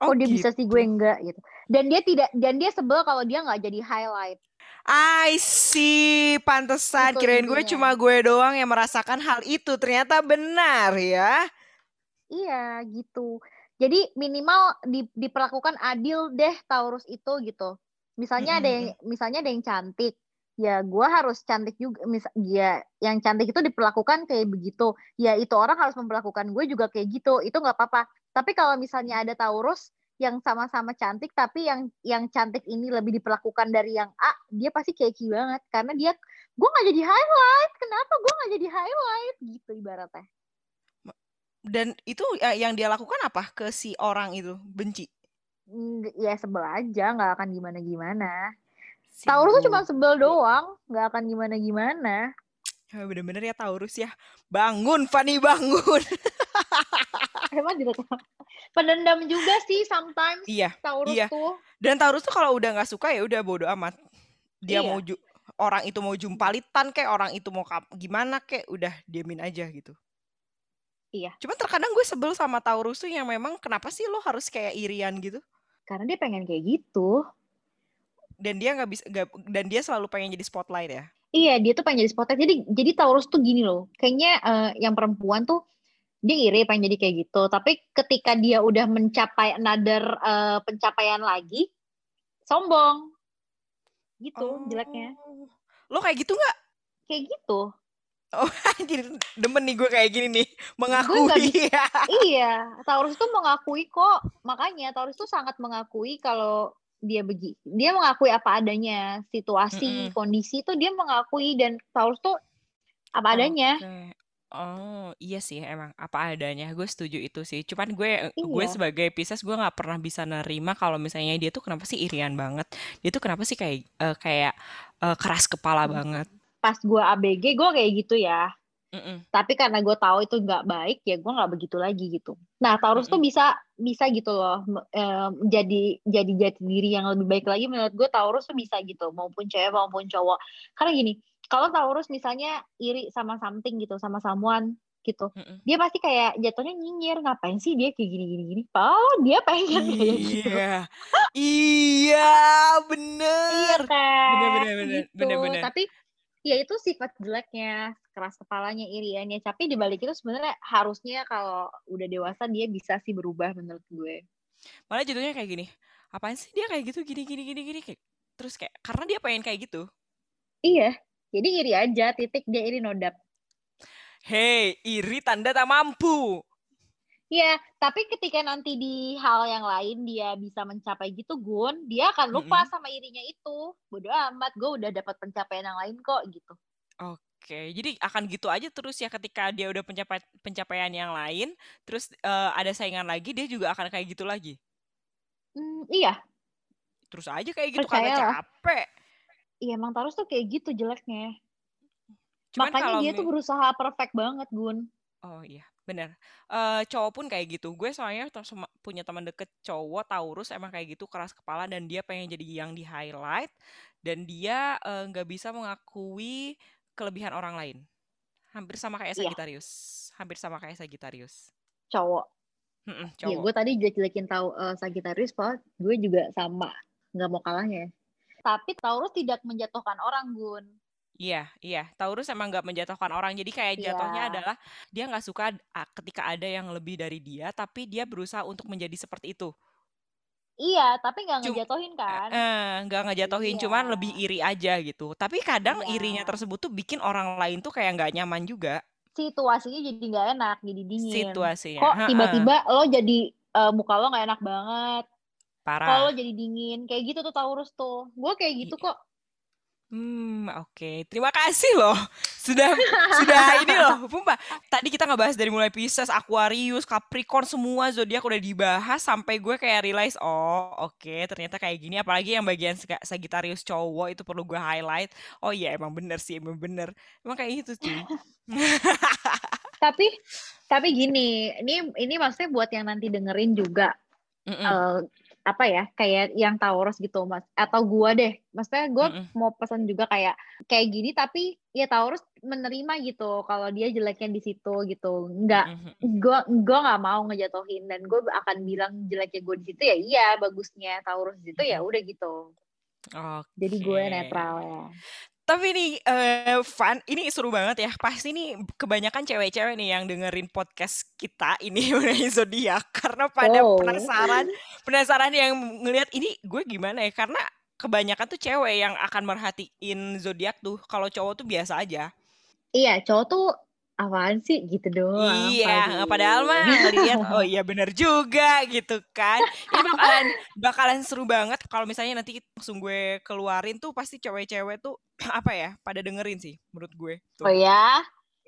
Oh Kok dia bisa sih gue gitu. enggak gitu. Dan dia tidak dan dia sebel kalau dia nggak jadi highlight. I see, pantesan Itu kirain gue intinya. cuma gue doang yang merasakan hal itu. Ternyata benar ya. Iya gitu. Jadi minimal di, diperlakukan adil deh Taurus itu gitu. Misalnya ada yang misalnya ada yang cantik, ya gue harus cantik juga. Mis ya yang cantik itu diperlakukan kayak begitu. Ya itu orang harus memperlakukan gue juga kayak gitu. Itu nggak apa-apa. Tapi kalau misalnya ada Taurus yang sama-sama cantik tapi yang yang cantik ini lebih diperlakukan dari yang A, dia pasti keki banget karena dia gue nggak jadi highlight. Kenapa gue nggak jadi highlight gitu ibaratnya. Dan itu eh, yang dia lakukan apa ke si orang itu? Benci. Ya sebel aja nggak akan gimana gimana Taurus tuh cuma sebel doang nggak akan gimana gimana Ya, Bener-bener ya Taurus ya. Bangun, Fani bangun. emang tidak Pendendam juga sih sometimes Iya, Taurus iya. tuh. Dan Taurus tuh kalau udah nggak suka ya udah bodo amat. Dia Iya. mau ju orang itu mau jumpalitan kayak orang itu mau kap gimana kayak udah diamin aja gitu. Iya. Cuman terkadang gue sebel sama Taurus tuh yang memang kenapa sih lo harus kayak irian gitu? Karena dia pengen kayak gitu. Dan dia nggak bisa nggak dan dia selalu pengen jadi spotlight ya. Iya, dia tuh pengen jadi spotlight. Jadi jadi Taurus tuh gini loh. Kayaknya eh, yang perempuan tuh dia iri pengen jadi kayak gitu. Tapi ketika dia udah mencapai another eh, pencapaian lagi, sombong. Gitu jeleknya. Oh. Lo kayak gitu nggak? Kayak gitu. Anjir, demen nih gue kayak gini nih, mengakui. Iya, Taurus tuh mengakui kok. Makanya Taurus tuh sangat mengakui kalau dia begi dia mengakui apa adanya situasi Mm-mm. kondisi tuh dia mengakui dan Taurus tuh apa adanya Oke. Oh iya sih emang apa adanya gue setuju itu sih cuman gue gue Iya. sebagai Pisces gue nggak pernah bisa nerima kalau misalnya dia tuh kenapa sih irian banget dia tuh kenapa sih kayak eh, kayak eh, keras kepala Hmm. banget pas gue ABG gue kayak gitu ya. Mm-mm. tapi karena gue tahu itu nggak baik ya gue nggak begitu lagi gitu. Nah Taurus tuh bisa bisa gitu loh em, jadi jadi jati diri yang lebih baik lagi menurut gue Taurus tuh bisa gitu maupun cewek maupun cowok. Karena gini kalau Taurus misalnya iri sama something gitu sama someone gitu Mm-mm. dia pasti kayak jatuhnya nyinyir ngapain sih dia kayak gini gini? Gini oh dia pengen kayak gitu. Iya. Iya iya bener kan? Bener bener bener gitu. bener bener. Tapi ya itu sifat jeleknya keras kepalanya iriannya. Tapi dibalik itu sebenarnya harusnya kalau udah dewasa dia bisa sih berubah menurut gue. Malah jatuhnya kayak gini apaan sih dia kayak gitu? Gini gini gini gini. Kayak terus kayak karena dia pengen kayak gitu. Iya jadi iri aja titik dia iri nodap. Hei, iri tanda tak mampu. Iya, tapi ketika nanti di hal yang lain dia bisa mencapai gitu, Gun, dia akan lupa sama irinya itu. Bodoh amat, gue udah dapat pencapaian yang lain kok gitu. Oke, jadi akan gitu aja terus ya ketika dia udah pencapai pencapaian yang lain, terus eh, ada saingan lagi, dia juga akan kayak gitu lagi. Hmm, iya, Terus aja kayak gitu karena Percayalah. capek. iya emang Taurus tuh kayak gitu jeleknya. Cuman Makanya dia mi- tuh berusaha perfect banget, Gun. Oh iya, benar. Eh cowok pun kayak gitu. Gue soalnya punya teman deket cowok Taurus emang kayak gitu keras kepala dan dia pengen jadi yang di highlight dan dia nggak bisa mengakui kelebihan orang lain. Hampir sama kayak Iya. Sagittarius. Hampir sama kayak Sagittarius. Cowok. Mm-mm, Iya, cowok. gue tadi jelek-jelekin tahu eh, Sagittarius, Pak. Gue juga sama, nggak mau kalahnya. Tapi Taurus tidak menjatuhkan orang, Gun. Iya, iya. Taurus emang nggak menjatuhkan orang. Jadi kayak jatuhnya Iya. adalah dia nggak suka ketika ada yang lebih dari dia, tapi dia berusaha untuk menjadi seperti itu. Iya, tapi nggak Cum- ngejatuhin kan? Eh, nggak ngejatuhin, cuman Iya. lebih iri aja gitu. Tapi kadang Iya. irinya tersebut tuh bikin orang lain tuh kayak nggak nyaman juga Situasinya jadi nggak enak, jadi dingin. situasinya. Kok Heeh, tiba-tiba lo jadi eh, muka lo nggak enak banget. Kok parah. lo jadi dingin. Kayak gitu tuh Taurus tuh. Gue kayak gitu Iya. kok. Hmm, oke. Terima kasih loh. Sudah sudah ini loh, Pumpa. Tadi kita ngebahas dari mulai Pisces, Aquarius, Capricorn semua zodiak udah dibahas sampai gue kayak realize oh, oke, ternyata kayak gini apalagi yang bagian Sag- Sagittarius cowok itu perlu gue highlight. Oh iya, emang bener sih, emang bener. Emang kayak gitu cuy. Tapi tapi gini, ini ini maksudnya buat yang nanti dengerin juga Mm-mm. eh, apa ya kayak yang Taurus gitu mas. Atau gua deh. Maksudnya gua Mm-mm. mau pesan juga kayak kayak gini tapi ya Taurus menerima gitu kalau dia jeleknya di situ gitu. Nggak Mm-mm. gua gua nggak mau ngejatuhin dan gue akan bilang jeleknya gue di situ ya iya bagusnya Taurus di situ ya udah gitu. Jadi gue netral ya Tapi nih, eh Van, ini seru banget ya. Pasti nih kebanyakan cewek-cewek nih yang dengerin podcast kita ini mengenai zodiak karena pada Oh. penasaran, penasaran yang ngelihat ini gue gimana ya? Karena kebanyakan tuh cewek yang akan merhatiin zodiak tuh. Kalau cowok tuh biasa aja. iya cowok tuh apaan sih gitu doang iya, paling. padahal mah ngeliat oh iya bener juga gitu kan. Ini bakalan bakalan seru banget kalau misalnya nanti langsung gue keluarin tuh pasti cewek-cewek tuh apa ya? Pada dengerin sih menurut gue. Tuh. oh ya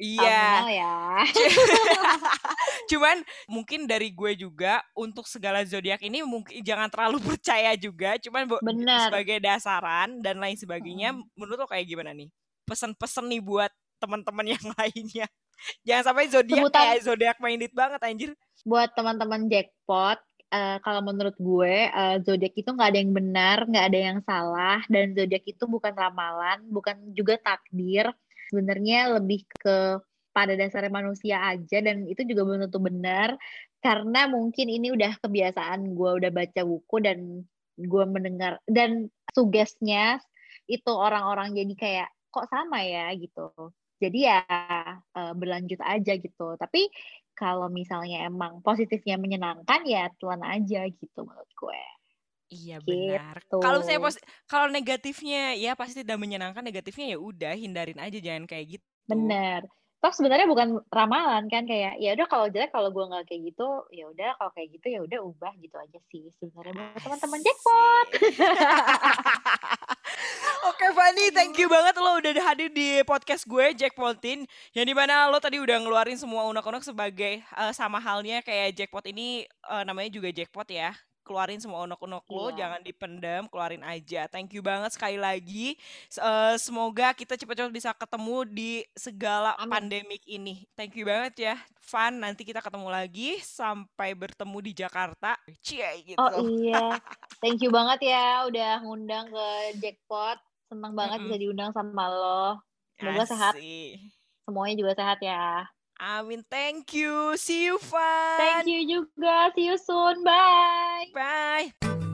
Iya. Ya Cuman mungkin dari gue juga untuk segala zodiak ini mungkin jangan terlalu percaya juga. Cuman Bener. sebagai dasaran dan lain sebagainya, Mm. menurut lo kayak gimana nih? Pesan-pesan nih buat teman-teman yang lainnya. Jangan sampai zodiak kayak zodiak minded banget anjir. Buat teman-teman jackpot, uh, kalau menurut gue uh, zodiak itu nggak ada yang benar, nggak ada yang salah, dan zodiak itu bukan ramalan, bukan juga takdir. Sebenarnya lebih ke pada dasarnya manusia aja dan itu juga belum tentu benar karena mungkin ini udah kebiasaan gue udah baca buku dan gue mendengar dan sugesnya itu orang-orang jadi kayak kok sama ya gitu jadi ya uh, berlanjut aja gitu tapi kalau misalnya emang positifnya menyenangkan ya telan aja gitu menurut gue Iya benar. Gitu. Kalau saya kalau negatifnya ya pasti tidak menyenangkan, negatifnya ya udah hindarin aja jangan kayak gitu. Benar toh sebenarnya bukan ramalan kan kayak ya udah kalau jelek kalau gue nggak kayak gitu ya udah kalau kayak gitu ya udah ubah gitu aja sih sebenarnya buat teman-teman jackpot Oke Fanny, thank you banget lo udah hadir di podcast gue Jackpotin yang di mana lo tadi udah ngeluarin semua unek-unek sebagai uh, sama halnya kayak Jackpot ini uh, namanya juga Jackpot ya keluarin semua unek-unek lo, yeah. jangan dipendam, keluarin aja. Thank you banget sekali lagi. Uh, semoga kita cepat-cepat bisa ketemu di segala Amin. pandemik ini. Thank you banget ya, Fun. Nanti kita ketemu lagi sampai bertemu di Jakarta. Cie gitu. Oh iya. Thank you banget ya udah ngundang ke Jackpot. Senang banget mm -hmm. bisa diundang sama lo. Semoga Asik. sehat. Semuanya juga sehat ya. Amin. Thank you. See you, Fan. Thank you juga. See you soon. Bye. Bye.